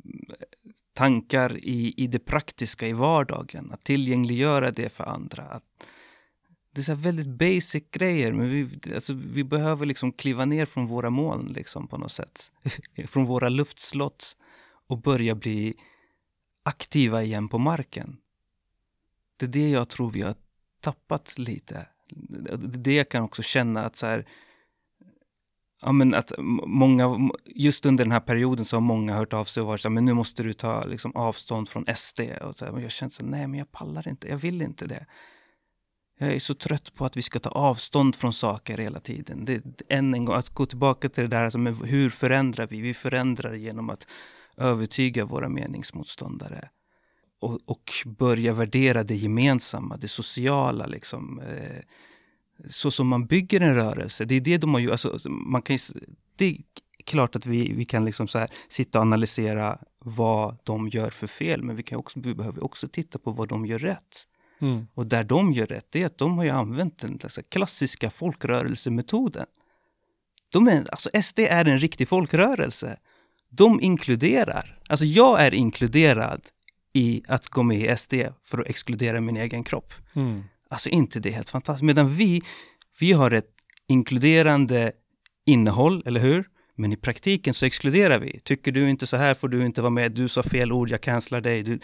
tankar i, i det praktiska, i vardagen. Att tillgängliggöra det för andra. Att, det är så väldigt basic grejer, men vi, alltså, vi behöver liksom kliva ner från våra moln liksom, på något sätt. från våra luftslott och börja bli aktiva igen på marken. Det är det jag tror vi har tappat lite. Det är det jag kan också känna att så här, ja, men att många, just under den här perioden så har många hört av sig och varit så här, men nu måste du ta liksom, avstånd från SD. Och så här, och jag känner så här, nej men jag pallar inte, jag vill inte det. Jag är så trött på att vi ska ta avstånd från saker hela tiden. Det, än en gång, att gå tillbaka till det där, alltså, men hur förändrar vi? Vi förändrar genom att övertyga våra meningsmotståndare. Och, och börja värdera det gemensamma, det sociala liksom. Eh, så som man bygger en rörelse. Det är det de har gjort. Alltså, man kan, det är klart att vi, vi kan liksom så här, sitta och analysera vad de gör för fel, men vi, kan också, vi behöver också titta på vad de gör rätt. Mm. Och där de gör rätt, det är att de har ju använt den alltså, klassiska folkrörelsemetoden. De är, alltså SD är en riktig folkrörelse. De inkluderar. Alltså jag är inkluderad i att gå med i SD för att exkludera min egen kropp. Mm. Alltså inte det är helt fantastiskt. Medan vi, vi har ett inkluderande innehåll, eller hur? Men i praktiken så exkluderar vi. Tycker du inte så här får du inte vara med. Du sa fel ord, jag cancelar dig. Du...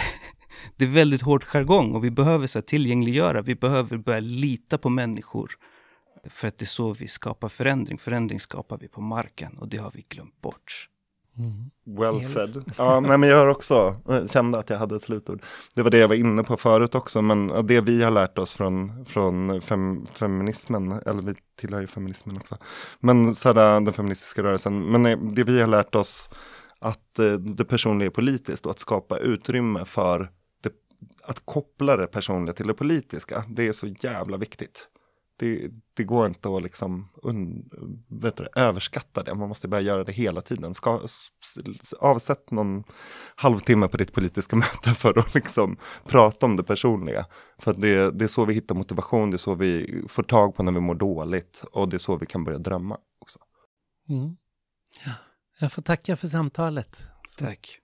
det är väldigt hård jargong och vi behöver så här, tillgängliggöra. Vi behöver börja lita på människor. För att det är så vi skapar förändring. Förändring skapar vi på marken och det har vi glömt bort. Mm. Well said. Ja, nej, men jag har också eh, kände att jag hade ett slutord. Det var det jag var inne på förut också, men det vi har lärt oss från, från fem, feminismen, eller vi tillhör ju feminismen också, men sådär, den feministiska rörelsen, men det vi har lärt oss att eh, det personliga är politiskt och att skapa utrymme för det, att koppla det personliga till det politiska, det är så jävla viktigt det, det, går inte att liksom un, vet du, överskatta det. Man måste börja göra det hela tiden. Ska, avsätt någon halvtimme på ditt politiska möte för att liksom prata om det personliga. För det, det är så vi hittar motivation, det är så vi får tag på när vi mår dåligt och det är så vi kan börja drömma också. Mm. Ja. Jag får tacka för samtalet. Tack.